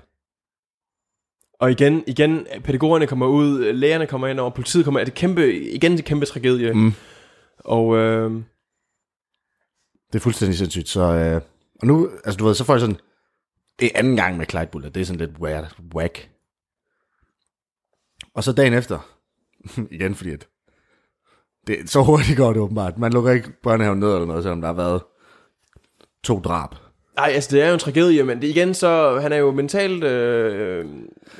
Og igen, igen, pædagogerne kommer ud, lægerne kommer ind, og politiet kommer ind. Det er kæmpe, igen det kæmpe tragedie. Mm. Og øh, Det er fuldstændig sindssygt. Så, øh, og nu, altså du ved, så får jeg sådan, det er anden gang med Clyde Buller. Det er sådan lidt weird, whack. Og så dagen efter, igen fordi at, det, så hurtigt går det åbenbart. Man lukker ikke børnehaven ned eller noget, selvom der har været to drab. Nej, altså det er jo en tragedie, men det, igen så, han er jo mentalt, øh,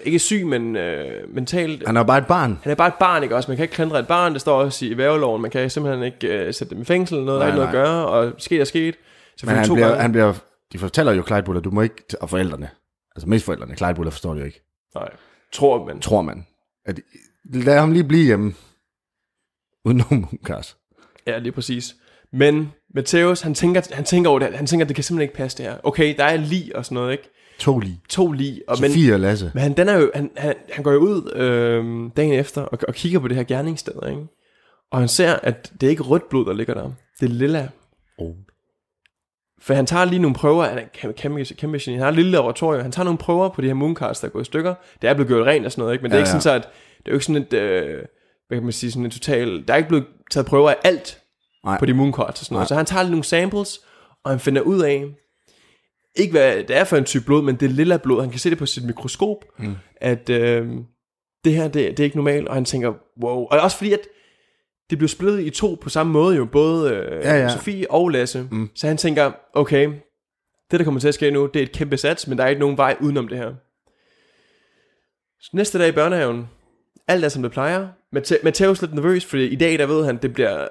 ikke syg, men øh, mentalt, Han er jo bare et barn. han er bare et barn, ikke også? Man kan ikke klandre et barn, det står også i værgeloven, man kan simpelthen ikke øh, sætte dem i fængsel, noget, Nej, der er ikke noget at gøre, og sket er sket. Men han to bliver, gange. han bliver, de fortæller jo Clyde Buller, du må ikke, og forældrene, altså mest forældrene, Clyde Buller forstår det jo ikke, Nej, tror man. tror man. At, lad ham lige blive hjemme. Uden nogen Mooncast. Ja, lige præcis. Men Matthäus, han tænker, han tænker over det, han tænker, det kan simpelthen ikke passe det her. Okay, der er lige og sådan noget, ikke? To lige. To lige. Og, men, Sofie og Lasse. men han, den er jo, han, han, han går jo ud øh, dagen efter og, og kigger på det her gerningssted, ikke? Og han ser, at det er ikke rødt blod, der ligger der. Det er lilla. Oh. For han tager lige nogle prøver, han er en kæmpe, kæmpe, kæmpe geni. Han har et lille laboratorium, han tager nogle prøver på de her mooncars, der er gået i stykker. Det er blevet gjort rent og sådan noget, ikke? Men det er Ja, ikke ja. sådan så, at det er jo ikke sådan et, øh, hvad kan man sige, sådan en total, der er ikke blevet taget prøver af alt Nej. på de mooncards og sådan noget. Nej. Så han tager nogle samples, og han finder ud af, ikke hvad det er for en type blod, men det er lilla blod. Han kan se det på sit mikroskop, mm. at øh, det her, det, det er ikke normalt, og han tænker, wow. Og også fordi, at det blev splittet i to på samme måde jo, både øh, Ja, ja. Sofie og Lasse. Mm. Så han tænker, okay, det der kommer til at ske nu, det er et kæmpe sats, men der er ikke nogen vej udenom det her. Så næste dag i børnehaven, alt er som det plejer. Matteus er lidt nervøs, fordi i dag, der ved han, det bliver,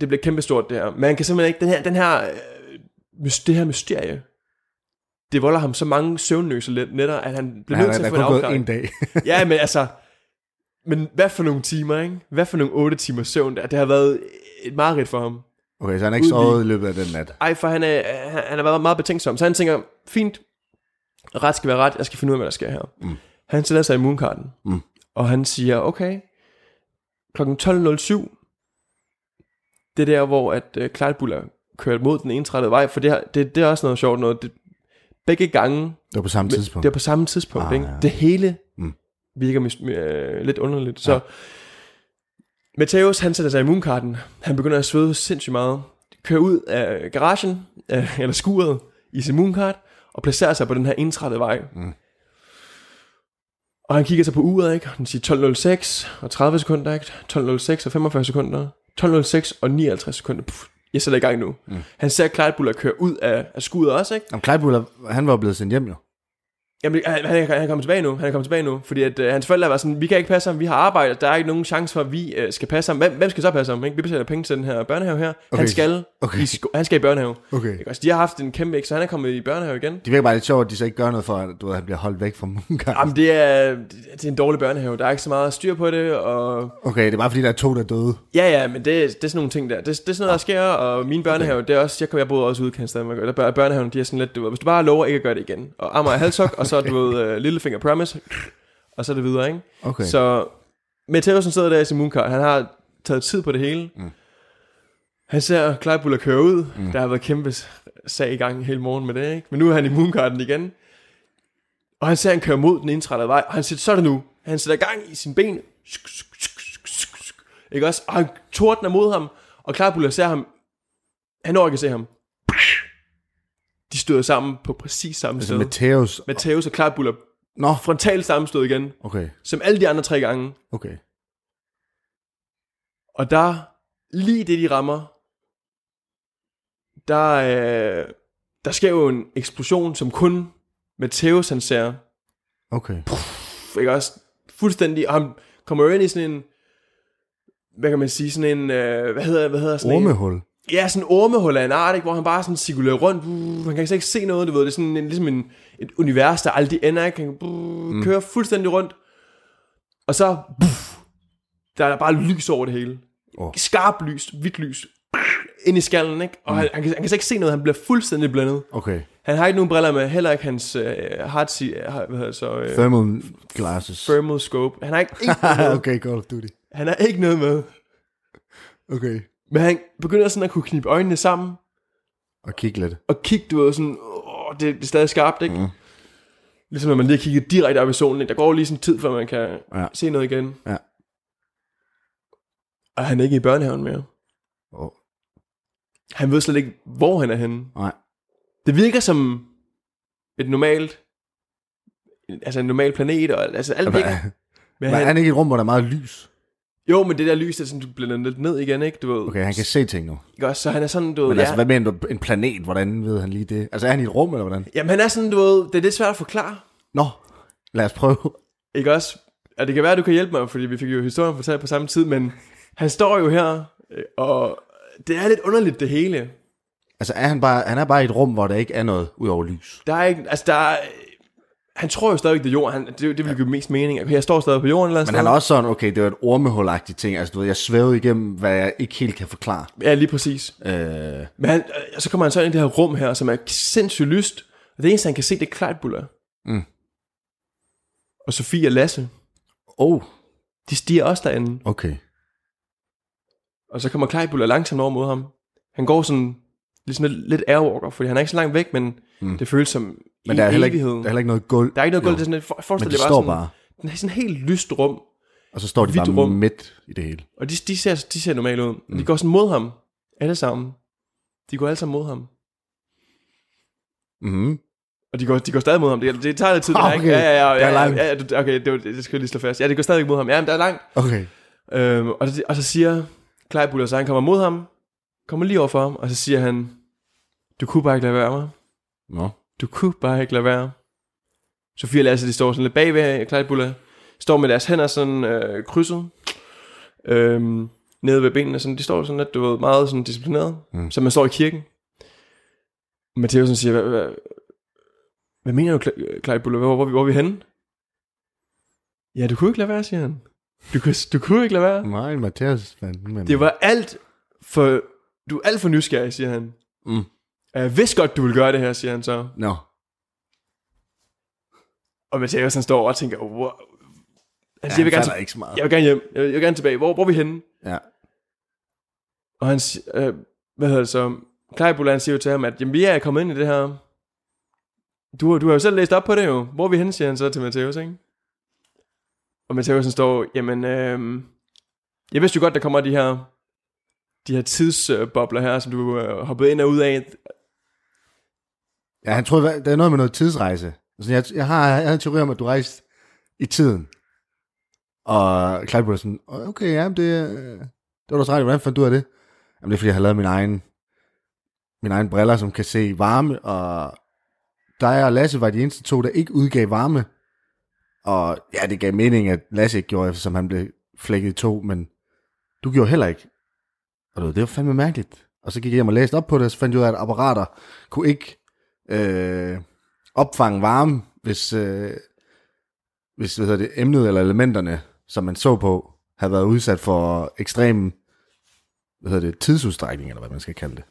det bliver kæmpestort det her. Men han kan simpelthen ikke, den her, den her, øh, det her mysterie, det volder ham så mange søvnløse nætter, at han bliver nødt til at få en afklaring. en dag. Ja, men altså, men hvad for nogle timer, ikke? Hvad for nogle otte timer søvn der? Det har været et mareridt for ham. Okay, så han er ikke sovet i løbet af den nat. Ej, for han, er, han, han har været meget betænksom. Så han tænker, fint, ret skal være ret, jeg skal finde ud af, hvad der sker her. Mm. Han sætter sig i mooncarden, Mm. og han siger, okay, klokken 12.07, det er der, hvor at uh, Clyde Buller kørte mod den ensrettede vej, for det, her, det, det er også noget sjovt noget. Det, begge gange, Det var på samme tidspunkt. det er på samme tidspunkt. Ah, ikke? ja. Det hele Mm. virker mis- øh, lidt underligt. Så Matthäus, han sætter sig i mooncarden. Han begynder at svede sindssygt meget. Kører ud af garagen, øh, eller skuret, i sin mooncard, og placerer sig på den her ensrettede vej. Mm. Og han kigger sig på uret, ikke? Og Den siger 12.06 og 30 sekunder, ikke? 12.06 og 45 sekunder. 12.06 og 59 sekunder. Puh, jeg sætter i gang nu. Mm. Han ser Clyde Buller køre ud af, af skuret også, ikke? Jamen, Clyde han var blevet sendt hjem jo. Jamen, han, han, er- han er kommet tilbage nu. Han er kommet tilbage nu. Fordi at, øh, hans forældre var sådan, vi kan ikke passe ham, vi har arbejde, der er ikke nogen chance for, at vi øh, skal passe ham. Hvem, hvem skal så passe ham? Ikke? Vi betaler penge til den her børnehave her. Okay. Okay. Han skal Okay. i sko- han skal i børnehave. Okay. Ikke? også? de har haft en kæmpe ikke, så han er kommet i børnehave igen. Det virker bare lidt sjovt, at de så ikke gør noget for, at du ved, han bliver holdt væk fra Mooncard. Jamen, det er, det er en dårlig børnehave. Der er ikke så meget styr på det, og Okay, det er bare fordi, der er to, der er døde. ja, ja, men det, det er sådan nogle ting der. Det, det er sådan noget, der sker, og min børnehave, det er også, jeg, jeg boede også ude i Danmark, og der bør- børnehaven, de er sådan lidt, du hvis du bare lover ikke at gøre det igen, og Amager halshok, og så, du ved, uh, Lillefinger Promise, og så er det videre, ikke? Okay. Så... Matthäusen sidder der i sin mooncard. Han har taget tid på det hele. Mm. Han ser Clyde Buller køre ud. Mm. Der har været kæmpe sag i gang hele morgen med det, ikke? Men nu er han i mooncarden igen. Og han ser, han kører mod den indtrættede vej. Og han siger, så er det nu. Han sætter gang i sine ben. Ikke også? Og han tordner mod ham. Og Clyde Buller ser ham. Han når ikke at se ham. De støder sammen på præcis samme Altså sted. Matthäus... Matthäus og Clyde Buller Nå, frontalt sammenstød igen. okay, Som alle de andre tre gange. okay. Og der, lige det de rammer, der, øh, der sker jo en eksplosion, som kun Matthäus han ser, Okay. ikke også, fuldstændig, og han kommer jo ind i sådan en, hvad kan man sige, sådan en, øh, hvad hedder, hvad hedder sådan en? Ja, sådan ormehul af en art, ikke? hvor han bare sådan cirkulerer rundt, uh, han kan slet ikke se noget, du ved, det er sådan en, ligesom en, et univers, der aldrig ender, ikke? Han uh, mm. kører fuldstændig rundt, og så, puff, der er bare lys over det hele. Åh. Skarpt lys, hvidt lys, ind i skallen, ikke? Og mm. han, han, kan, han kan slet ikke se noget, han bliver fuldstændig blændet. Okay. Han har ikke nogen briller med, heller ikke hans øh, hardsi, øh, hvad hedder så, øh, Thermal glasses. thermal scope. Han har ikke, ikke okay, Call of Duty. Han har ikke noget med. Okay. Men han begynder sådan at kunne knibe øjnene sammen, Og kig lidt. og kigge, du ved, sådan, åh, det, det er stadig skarpt, ikke? Mm. Ligesom når man lige kigger direkte op i solen? Der går lige sådan tid, før man kan Ja. se noget igen. Ja. Og han er ikke i børnehaven mere. Oh. Han ved slet ikke, hvor han er henne. Nej. Det virker som et normalt, altså en normal planet, og altså alt virker. Men Men er han, han ikke i et rum, hvor der er meget lys? Jo, men det der lys, det er sådan, du blænder lidt ned igen, ikke? Du ved, Okay, han kan se ting nu. ikke også? Så han er sådan, du ved, Men ja. altså, hvad mener du? En planet? Hvordan ved han lige det? Altså, er han i et rum, eller hvordan? Jamen han er sådan, du ved, det er lidt svært at forklare. Nå, lad os prøve. Ikke også? Og det kan være, at du kan hjælpe mig, fordi vi fik jo historien fortalt på samme tid, men han står jo her, øh, og det er lidt underligt det hele. Altså, er han, bare, han er bare i et rum, hvor der ikke er noget ud over lys. Der er ikke, altså der er, Han tror jo stadigvæk, det er jorden. Han, det, det vil give mest mening. Okay, jeg står stadig på jorden eller Men han er også sådan, okay, det var et ormehulagtigt ting. Altså, du ved, jeg svævede igennem, hvad jeg ikke helt kan forklare. Ja, lige præcis. Øh, Men han, øh, så kommer han så ind i det her rum her, som er sindssygt lyst. Og det eneste, han kan se, det er Kleitbuller. Mm. Og Sofie og Lasse, oh, de stiger også derinde. okay. Og så kommer Kleitbuller langsomt over mod ham. Han går sådan ligesom lidt, lidt airwalker, fordi han er ikke så langt væk, men mm. det føles som Men der er, heller ikke, der er heller ikke noget gulv. der er ikke noget gulv, det er sådan et, for- forestil dig bare sådan, bare, Den er sådan helt lyst rum, og så står de bare rum. midt i det hele. og de, de, ser, de ser normalt ud. Mm. De går sådan mod ham, alle sammen. De går alle sammen mod ham. Mm-hmm. Og de går, de går stadig mod ham. Det, det tager lidt tid. det her, ikke? Okay. Ja, ja, ja. Ja, ja, ja, du- okay, det, var- det skal jeg lige slå fast. Ja, det går stadig mod ham. Ja, men der er langt. Okay. Øhm, og, det, og så siger Kleibuller, så han kommer mod ham, kommer lige over for ham, og så siger han, du kunne bare ikke lade være mig. Nå. Du kunne bare ikke lade være. Sofie og Lasse, de står sådan lidt bagved Kleibuller, står med deres hænder sådan øh, krydset, øhm, nede ved benene, sådan, de står sådan lidt, du ved, meget sådan disciplineret, mm. Som man står i kirken. Matheusen siger, hvad, hvad, hvad mener du, Kle- Kleibuller, hvor, hvor, vi- hvor er vi henne? Ja, du kunne ikke lade være, siger han. Du kunne, du kunne ikke lade være. Nej, Mathias men... Det var alt for... Du er alt for nysgerrig, siger han. Mm. Jeg vidste godt, du ville gøre det her, siger han så. Nå. Og Mathias han står og tænker, wow. Han Ja, siger, jeg, vil gerne, ikke så meget. jeg vil gerne hjem. Jeg vil, jeg vil gerne tilbage. Hvor, hvor er vi henne? Ja. Og han øh, hvad hedder det så? Kleibuller, han siger jo til ham, at jamen, vi er kommet ind i det her. Du, du har jo selv læst op på det jo. Hvor er vi henne, siger han så til Mathias, ikke? Og Mathias han står, jamen, øh, jeg vidste jo godt, der kommer de her, de her tidsbobler her, som du øh, hoppet ind og ud af. Ja, han troede, der er noget med noget tidsrejse. Altså, jeg, jeg, har, jeg havde en teori om, at du rejste i tiden. Og Clyde sådan, okay, ja, det, øh, det var da så ret. Hvordan fandt du af det? Jamen, det er, fordi jeg har lavet min egen, min egen briller, som kan se varme, og dig og Lasse var de eneste to, der ikke udgav varme. Og ja, det gav mening, at Lasse ikke gjorde, eftersom han blev flækket i to, men du gjorde heller ikke. Og det var fandme mærkeligt. Og så gik jeg hjem og læste op på det, og så fandt jeg ud af, at apparater kunne ikke øh, opfange varme, hvis, øh, hvis hvad hedder det, emnet eller elementerne, som man så på, havde været udsat for ekstrem hvad hedder det, tidsudstrækning, eller hvad man skal kalde det.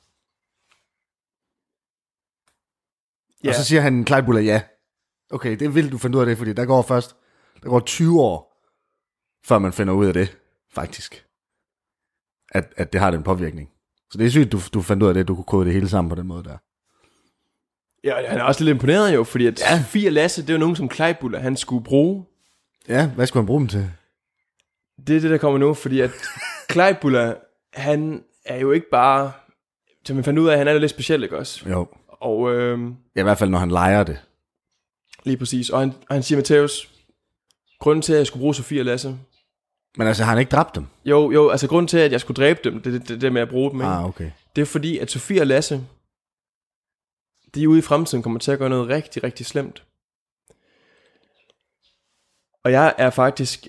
Ja. Og så siger han, Clyde Buller, ja. Okay, det vildt, du fandt ud af det, fordi der går først, der går 20 år, før man finder ud af det, faktisk. At, at det har den påvirkning. Så det er sygt, du, du fandt ud af det, du kunne kode det hele sammen på den måde der. Ja, han er også lidt imponeret jo, fordi at ja. Og Lasse, det er jo nogen, som Kleibuller, han skulle bruge. Ja, hvad skulle han bruge dem til? Det er det, der kommer nu, fordi at Kleibuller, han er jo ikke bare, som man fandt ud af, han er jo lidt speciel, ikke også? Jo. Og øh, Ja, i hvert fald, når han leger det. lige præcis, og han, og han siger, Matheus, grunden til, at jeg skulle bruge Sofie og Lasse, Men altså, har han ikke dræbt dem? jo, jo, altså grunden til, at jeg skulle dræbe dem, det er det, det, det med at bruge dem, ikke? Ah, okay. det er fordi, at Sofie og Lasse, de ude i fremtiden kommer til at gøre noget rigtig, rigtig slemt. Og jeg er faktisk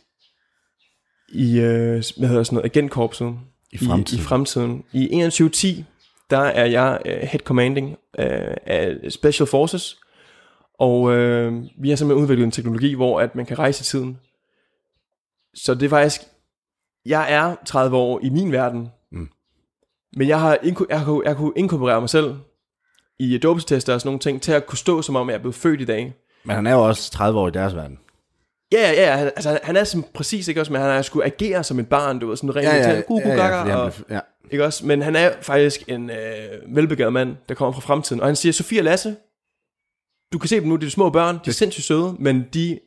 i, øh, hvad hedder sådan noget, agentkorpset. I fremtiden. I, i fremtiden. I 2110, der er jeg øh, head commanding øh, af Special Forces. Og øh, vi har simpelthen udviklet en teknologi, hvor at man kan rejse i tiden. Så det er faktisk, jeg er 30 år i min verden, men jeg har, jeg, kunne, jeg kunne inkorporere mig selv i dåbstester og sådan nogle ting, til at kunne stå som om, jeg er blevet født i dag. Men han er jo også 30 år i deres verden. Ja, ja, ja, han, altså, han er som, præcis ikke også, men han har skulle agere som et barn, du ved, sådan rent ja, ja, ja, og, blev- ja. ikke også, men han er faktisk en øh, velbegavet mand, der kommer fra fremtiden, og han siger, Sofie og Lasse, du kan se dem nu, det er de små børn, de er sindssygt søde, men de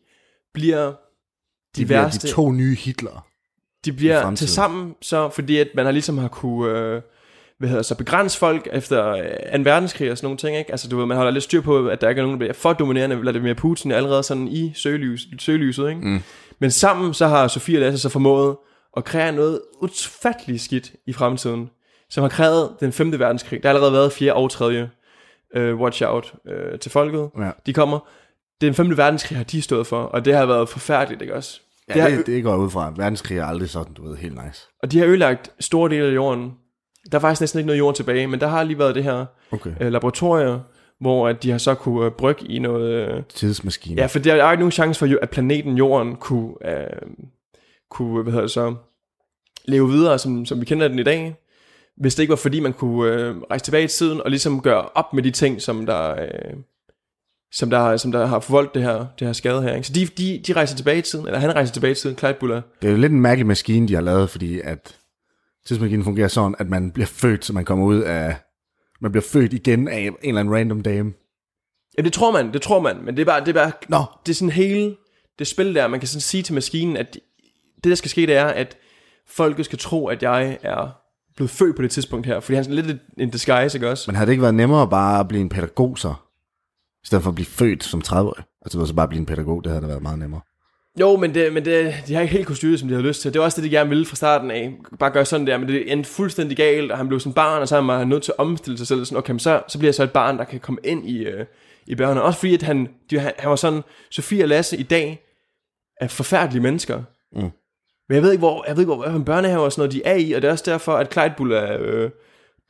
bliver de, De, de bliver værste, de to nye Hitler. de bliver til sammen, så fordi at man har ligesom har kunne, øh, hvad hedder så, begrænse folk efter øh, en verdenskrig og sådan nogle ting, ikke? Altså du ved, man holder lidt styr på, at der ikke er nogen, der bliver for dominerende, Vladimir Putin er allerede sådan i søgelys, søgelyset, ikke? Mm. Men sammen så har Sofie og Lasse så formået at kreere noget utfatteligt skidt i fremtiden, som har krævet den femte verdenskrig. Der har allerede været fjerde og tredje øh, watch out øh, til folket. Ja. De kommer. Den femte verdenskrig har de stået for, og det har været forfærdeligt, ikke også? Ja, det har, det, det går ud fra. Verdenskrig er aldrig sådan, du ved, helt nice. og de har ødelagt store dele af jorden. Der er faktisk næsten ikke noget jord tilbage, men der har lige været det her Okay. øh, laboratorier, hvor at de har så kunne øh, brygge i noget... Øh, Tidsmaskine. ja, for der er jo ikke nogen chance for, at planeten Jorden kunne, øh, kunne hvad hedder det så, leve videre, som, som vi kender den i dag, hvis det ikke var fordi, man kunne øh, rejse tilbage i tiden og ligesom gøre op med de ting, som der, øh, som der, som der har forvoldt det her, det her skade her. Ikke? Så de, de, de rejser tilbage i tiden, eller han rejser tilbage i tiden, Clyde Buller. Det er jo lidt en mærkelig maskine, de har lavet, fordi at tidsmaskinen fungerer sådan, at man bliver født, så man kommer ud af... Man bliver født igen af en eller anden random dame. Ja, det tror man, det tror man, men det er bare, det er bare, Nå. det er sådan hele det spil der, man kan sådan sige til maskinen, at det der skal ske, det er, at folket skal tro, at jeg er blevet født på det tidspunkt her, fordi han er sådan lidt en disguise, ikke også? Men havde det ikke været nemmere bare at blive en pædagog så? I stedet for at blive født som 30-årig. Altså det var så bare at blive en pædagog, det havde da været meget nemmere. Jo, men, det, men det, de har ikke helt kunnet styre det, som de havde lyst til. Det var også det, de gerne ville fra starten af. Bare gøre sådan der, men det endte fuldstændig galt, og han blev sådan barn, og så er han nødt til at omstille sig selv. Sådan, okay, men så, så bliver jeg så et barn, der kan komme ind i, øh, i børnene. Også fordi, at han, de, han, han var sådan, Sofie og Lasse i dag er forfærdelige mennesker. Mm. Men jeg ved ikke, hvor, jeg ved ikke, hvor hvad børnehave og sådan noget, de er i, og det er også derfor, at Clyde Bull er, øh,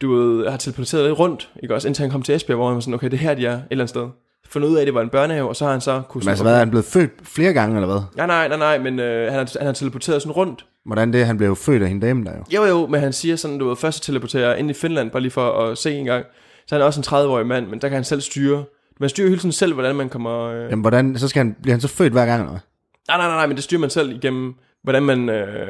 du ved, har teleporteret lidt rundt, ikke også, indtil han kom til Esbjerg, hvor han var sådan, okay, det er her, de er, et eller andet sted. Fundet ud af, at det var en børnehave, og så har han så kunne... Men altså hvad, er han blevet født flere gange, eller hvad? Nej, nej, nej, nej, men øh, han, har, han har teleporteret sådan rundt. Hvordan det? Han blev jo født af hende dame der jo. Jo, jo, men han siger sådan, du ved, først teleporterer ind i Finland, bare lige for at se en gang. Så han er også en 30-årig mand, men der kan han selv styre. Man styrer hele tiden selv, hvordan man kommer... Øh... Jamen hvordan, så skal han, bliver han så født hver gang, eller hvad? Nej, nej, nej, nej, men det styrer man selv igennem, hvordan man øh,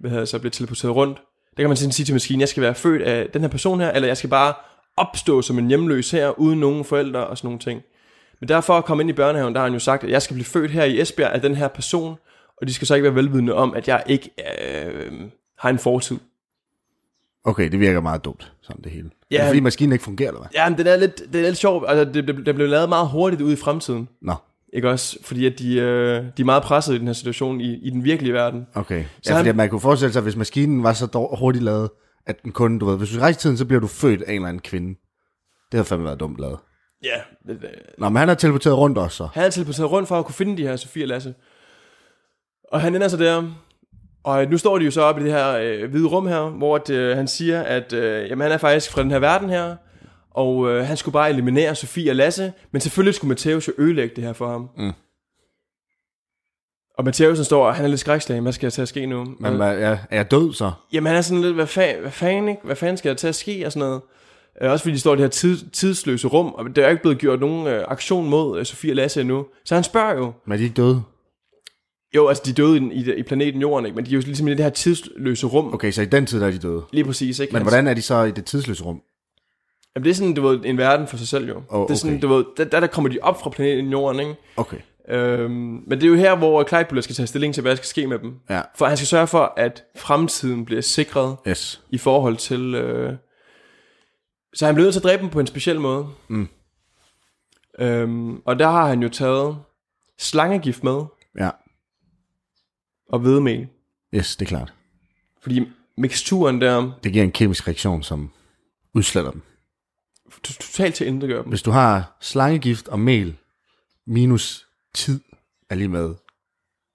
hvad hedder, så bliver teleporteret rundt. Der kan man sådan sige til maskinen, jeg skal være født af den her person her, eller jeg skal bare opstå som en hjemløs her, uden nogen forældre og sådan nogle ting. Men derfor at komme ind i børnehaven, der har han jo sagt, at jeg skal blive født her i Esbjerg af den her person, og de skal så ikke være velvidende om, at jeg ikke øh, har en fortid. Okay, det virker meget dumt, sådan det hele. Ja. Er det fordi maskinen ikke fungerer, eller hvad? Ja, men det er lidt, det er lidt sjovt. Altså, det, det, det blev lavet meget hurtigt ud i fremtiden. Nå, Ikke også? Fordi at de, øh, de er meget presset i den her situation i, i den virkelige verden. okay. Så Ja, fordi han- at man kunne forestille sig, at hvis maskinen var så dår- hurtigt lavet, at den kun, du ved, hvis du rejser tiden, så bliver du født af en eller anden kvinde. Det havde fandme været dumt lavet. Ja. Det. Nå, men han har teleporteret rundt også så. Han er teleporteret rundt for at kunne finde de her Sofie og Lasse. Og han ender så der. Og nu står de jo så oppe i det her øh, hvide rum her, hvor at, øh, han siger, at øh, jamen, han er faktisk fra den her verden her. Og øh, han skulle bare eliminere Sofie og Lasse. Men selvfølgelig skulle Matthäus jo ødelægge det her for ham. Mm. Og Matthäus står, og han er lidt skrækslagen. Hvad skal jeg til at ske nu? Men hvad, ja, er jeg død så? Jamen han er sådan lidt, hvad, fa- hvad fanden, ikke? Hvad fanden skal der til at ske og sådan noget? Øh, også fordi de står i det her tid- tidsløse rum, og der er ikke blevet gjort nogen øh, aktion mod øh, Sofie og Lasse endnu. Så han spørger jo, Men er de ikke døde? jo altså de døde i, i, i planeten Jorden, ikke? men de er jo ligesom i det her tidsløse rum. Okay. Okay, så i den tid der er de døde. Lige præcis, ikke? Men Han- hvordan er de så i det tidsløse rum? Jamen, det er sådan, du ved, en verden for sig selv jo. Åh, Det er sådan, okay. du ved, der, der, kommer de op fra planeten Jorden, ikke? Okay, Øhm, men det er jo her, hvor Clyde skal tage stilling til, hvad der skal ske med dem. ja. For han skal sørge for, at fremtiden bliver sikret Yes. i forhold til... Øh... Så han bliver nødt til at dræbe dem på en speciel måde. Mm. Øhm, og der har han jo taget slangegift med Ja. og hvedemel. Yes, det er klart. Fordi miksturen der Det giver en kemisk reaktion, som udsletter dem. to- totalt til intet gør dem. Hvis du har slangegift og mel minus tid er lige med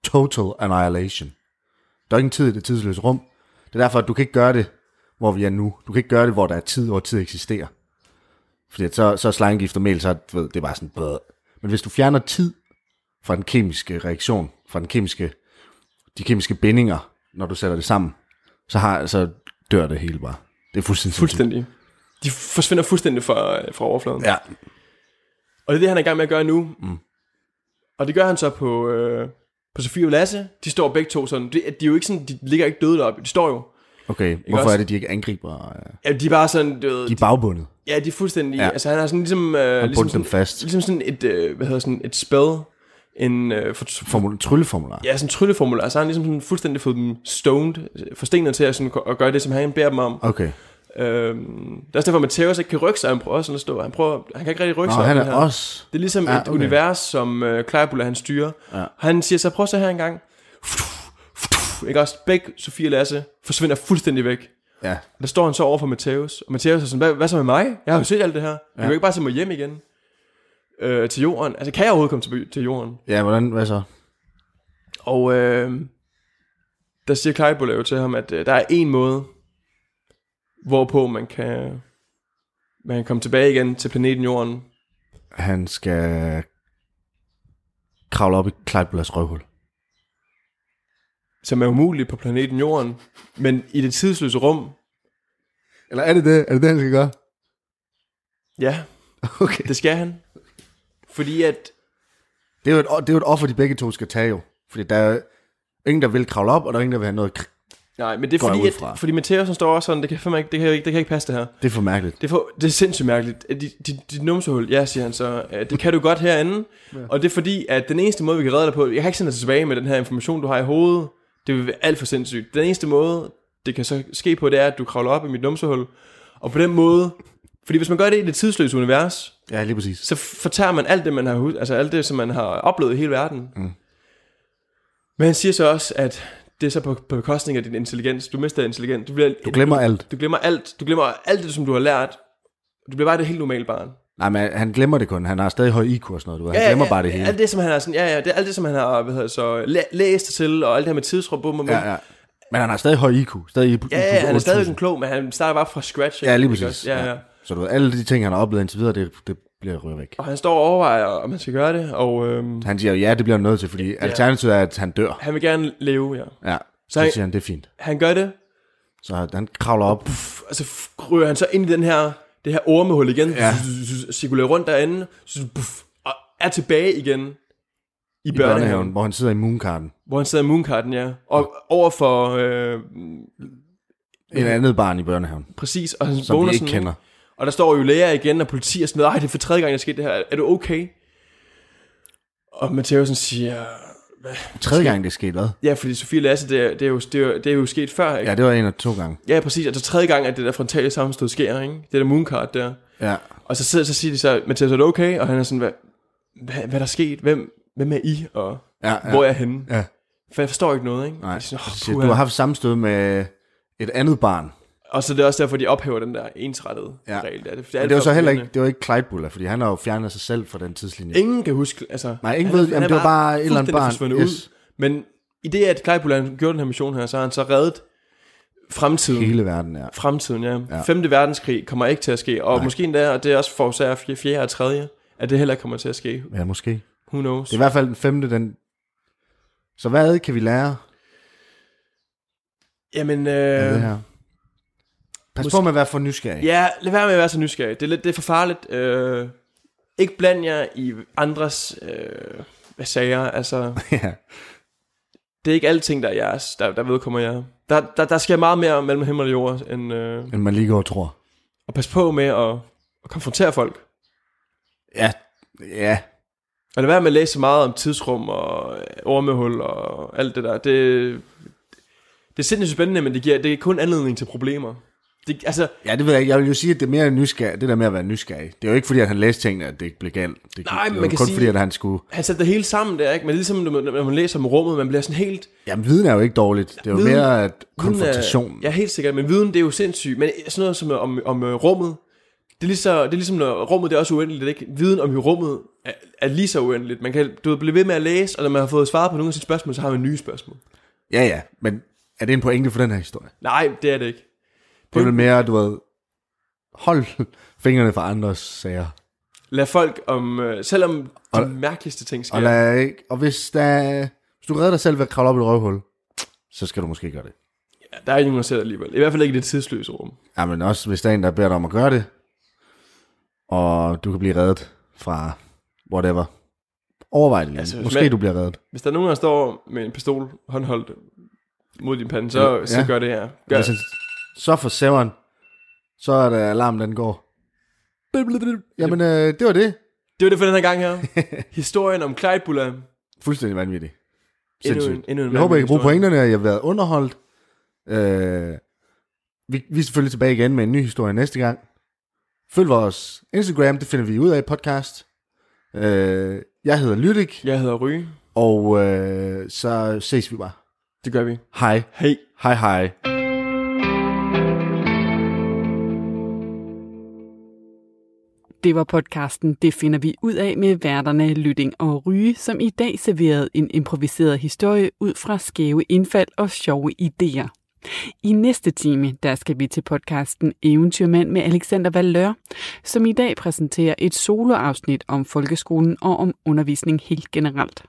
total annihilation. Der er ingen tid i det tidsløse rum. Det er derfor, at du kan ikke gøre det, hvor vi er nu. Du kan ikke gøre det, hvor der er tid, hvor tid eksisterer. Fordi så, så er slangegift og mel, så du ved, det er bare sådan... Blæh. Men hvis du fjerner tid fra den kemiske reaktion, fra den kemiske, de kemiske bindinger, når du sætter det sammen, så, har, så dør det hele bare. Det er fuldstændig... Fuldstændig. De forsvinder fuldstændig fra, fra overfladen. Ja, Og det er det, han er i gang med at gøre nu. Mm. Og det gør han så på, øh, på Sofie og Lasse. De står begge to sådan. De, de er jo ikke sådan, de ligger ikke døde deroppe. De står jo. Okay. Hvorfor også? er det, de ikke angriber? øh, Ja, de er bare sådan, du ved, De er bagbundet. Ja, de er fuldstændig... Ja. Altså, han har sådan ligesom... Øh, Han ligesom, bundt dem sådan, fast. ligesom sådan et... Øh, hvad hedder sådan et spell. En... Øh, for, for, Formul, trylleformular. ja, sådan en trylleformular. Han har ligesom sådan fuldstændig fået dem stoned, forstenet til at, sådan, at gøre det, som han beder dem om. Okay. Øhm, det er også derfor, at Matthäus ikke kan rykke sig. Han prøver sådan at stå. Han, prøver, han kan ikke rigtig rykke Nå, sig. han er her. også... Det er ligesom Ja, et okay. univers, som øh, Kleibula han styrer. Ja. Han siger så, prøv så her en gang. Ikke også? Begge Sofie og Lasse forsvinder fuldstændig væk. Ja. Der står han så over for Matthäus, og Matthäus er sådan, hvad, hvad så med mig? Jeg har jo set alt det her. Jeg ja. kan jo ikke bare tage mig hjem igen øh, til jorden. Altså, kan jeg overhovedet komme til, til jorden? Ja, hvordan, hvad så? Og øh, der siger Kleibula jo til ham, at øh, der er en måde, hvorpå man kan, man kan komme tilbage igen til planeten jorden. han skal kravle op i Kleitbulas røvhul. Som er umuligt på planeten Jorden. Men i det tidsløse rum, Eller er det det? Er det det, han skal gøre? ja, Okay. det skal han. Fordi at, Det er jo et, det er jo et offer, de begge to skal tage jo. Fordi der er ingen, der vil kravle op, og der er ingen, der vil have noget. kr- nej, men det er fordi, at, fordi Matthäusen står også sådan, det kan, fandme ikke, det, kan, ikke, det kan ikke passe det her. Det er for mærkeligt. Det er, for, det er sindssygt mærkeligt. Dit de, de numsehul, ja, siger han så, det kan du godt herinde. Ja. Og det er fordi, at den eneste måde, vi kan redde dig på, jeg kan ikke sende dig tilbage med den her information, du har i hovedet. Det vil være alt for sindssygt. Den eneste måde, det kan så ske på, det er, at du kravler op i mit numsehul. Og på den måde, fordi hvis man gør det i det tidsløse univers, Ja, lige præcis. så fortærer man alt det, man har, altså alt det, som man har oplevet i hele verden. Mm. Men han siger så også, at det er så på, på bekostning af din intelligens. Du mister intelligens. Du, bliver, Du glemmer alt. du glemmer alt. Du glemmer alt det, som du har lært. Du bliver bare det helt normale barn. Nej, men han glemmer det kun. Han har stadig høj IQ og sådan noget. Du. Han glemmer bare det hele. Alt det, som han har sådan, ja, ja, det er alt det, som han har hvad hedder, så, læ- læst til, og alt det her med tidsrum, bum, bum. Ja, ja. Men han har stadig høj IQ. Stadig IQ ja, ja, han er 8000. stadig en klog, men han starter bare fra scratch. Ja, lige præcis. også? Ja, ja. Så du ved, alle de ting, han har oplevet indtil videre, det, det bliver røvet væk. Og han står og overvejer, om han skal gøre det, og øhm, Han siger, ja, det bliver han nødt til, fordi alternativet er, at han dør. han vil gerne leve, ja. Ja, så, Så han- siger han, det er fint. Han gør det, Så han kravler op. og så f- ryger han så ind i den her, det her ormehul igen, Ja. ja. cirkulerer rundt derinde, puff, og er tilbage igen i, i børnehaven, børnehaven, hvor han sidder i mooncarden. hvor han sidder i mooncarden, ja. Og over for, øh, En andet barn i børnehaven, præcis, og han som vågner vi ikke sådan, kender. Og der står jo læger igen, og politi og sådan noget, ej, det er for tredje gang, der skete det her, er du okay? Og Matheusen siger, Tredje gang det skete, hvad? ja, fordi Sofie Lasse, det er, det er, jo, det er, jo, det er jo sket før, ikke? Ja, det var en af to gange. Ja, præcis, altså tredje gang, at det der frontale sammenstød sker, ikke? Det der mooncard der. Ja, Og så, sidder, så siger de så, Mathias, er det okay? Og han er sådan, hvad, hvad, hvad er der sket? Hvem, hvem er I? Og ja, ja. hvor er jeg henne? Ja. For jeg forstår ikke noget, ikke? Nej, Sådan, så oh, siger, du har haft sammenstød med et andet barn. Og så er det også derfor, de ophæver den der ensrettede Ja. regel. Der. Det, Men det var så heller ikke, det var ikke Kleitbuller, fordi han har jo fjernet sig selv fra den tidslinje. Ingen kan huske, altså... Nej, ingen han er- ved- han jamen, er det var bare et eller andet barn. Yes. Ud. Men i det, at Kleibul han gjorde den her mission her, så har han så reddet fremtiden. Hele verden, ja. Fremtiden, ja. Ja. Femte verdenskrig kommer ikke til at ske. Og Nej. måske endda, og det er også forårsager fjerde, fjerde og tredje, at det heller kommer til at ske. Ja, måske. Who knows? Det er i hvert fald den femte, den... Så hvad kan vi lære Jamen, af det øh, her? Pas måske- på med at være for nysgerrig. ja, lad være med at være så nysgerrig. Det er, lidt, det er for farligt. Øh, ikke bland jer i andres øh, hvad sager. Altså, ja. det er ikke alting, der er jeres, der, der vedkommer jer. Der, der, der sker meget mere mellem himmel og jord, end øh, End man lige går og tror. at passe på med at, at konfrontere folk. Ja, ja. Og lad være med at læse meget om tidsrum og ormehul og alt det der. Det, det er sindssygt spændende, men det giver det er kun anledning til problemer. Det, altså, Ja, det ved jeg ikke. Jeg vil jo sige, at det er mere nysgerrig, det der med at være nysgerrig. Det er jo ikke fordi, at han læste tingene, at det ikke blev galt. Det, Nej, det men man kan kun sige- fordi, at han skulle... han sætter det hele sammen der, ikke? Men ligesom når man, når man læser om rummet, man bliver sådan helt... Jamen, viden er jo ikke dårligt. Det er jo Viden- mere at Viden er- konfrontation. Ja, helt sikkert, men viden det er jo sindssygt. Men sådan noget som om, om øh, rummet, det er, lige så, det er ligesom, når rummet det er også uendeligt, ikke? Viden om rummet er, er lige så uendeligt. Man kan du ved, blive ved med at læse, og når man har fået svaret på nogle af sine spørgsmål, så har man nye spørgsmål. Ja, ja. Men er det en pointe for den her historie? Nej, det er det ikke. Det er vel mere, du ved... Hold fingrene fra andres sager. Lad folk om, øh, selvom de Og- mærkeligste ting sker. Og, lad ikke, og hvis, der, hvis du redder dig selv ved at kravle op i et røvhul, så skal du måske gøre det. Ja, der er ikke nogen, der ser det alligevel. I hvert fald ikke i det tidsløse rum. Ja, men også hvis der er en, der beder dig om at gøre det, og du kan blive reddet fra whatever. Overvej det lige. Altså, Måske man- du bliver reddet. Hvis der er nogen, der står med en pistol håndholdt mod din pande, så, Ja. så gør det her. Gør, så for severen, så er der alarm, den går. Jamen, øh, det var det. det var det for den her gang her. Historien om Kleitbuller. Fuldstændig vanvittigt. Endnu en, endnu en Jeg håber, I kan bruge pointerne, og jeg har været underholdt. Øh, vi, vi er selvfølgelig tilbage igen med en ny historie næste gang. Følg vores Instagram, det finder vi ud af i podcast. Øh, jeg hedder Lydik, Jeg hedder Ryge. og øh, så ses vi bare. Det gør vi. Hej. Hej. Hej hej. Det var podcasten Det finder vi ud af med værterne Lytting og Ryge, som i dag serverede en improviseret historie ud fra skæve indfald og sjove idéer. I næste time, der skal vi til podcasten Eventyrmand med Alexander Valør, som i dag præsenterer et soloafsnit om folkeskolen og om undervisning helt generelt.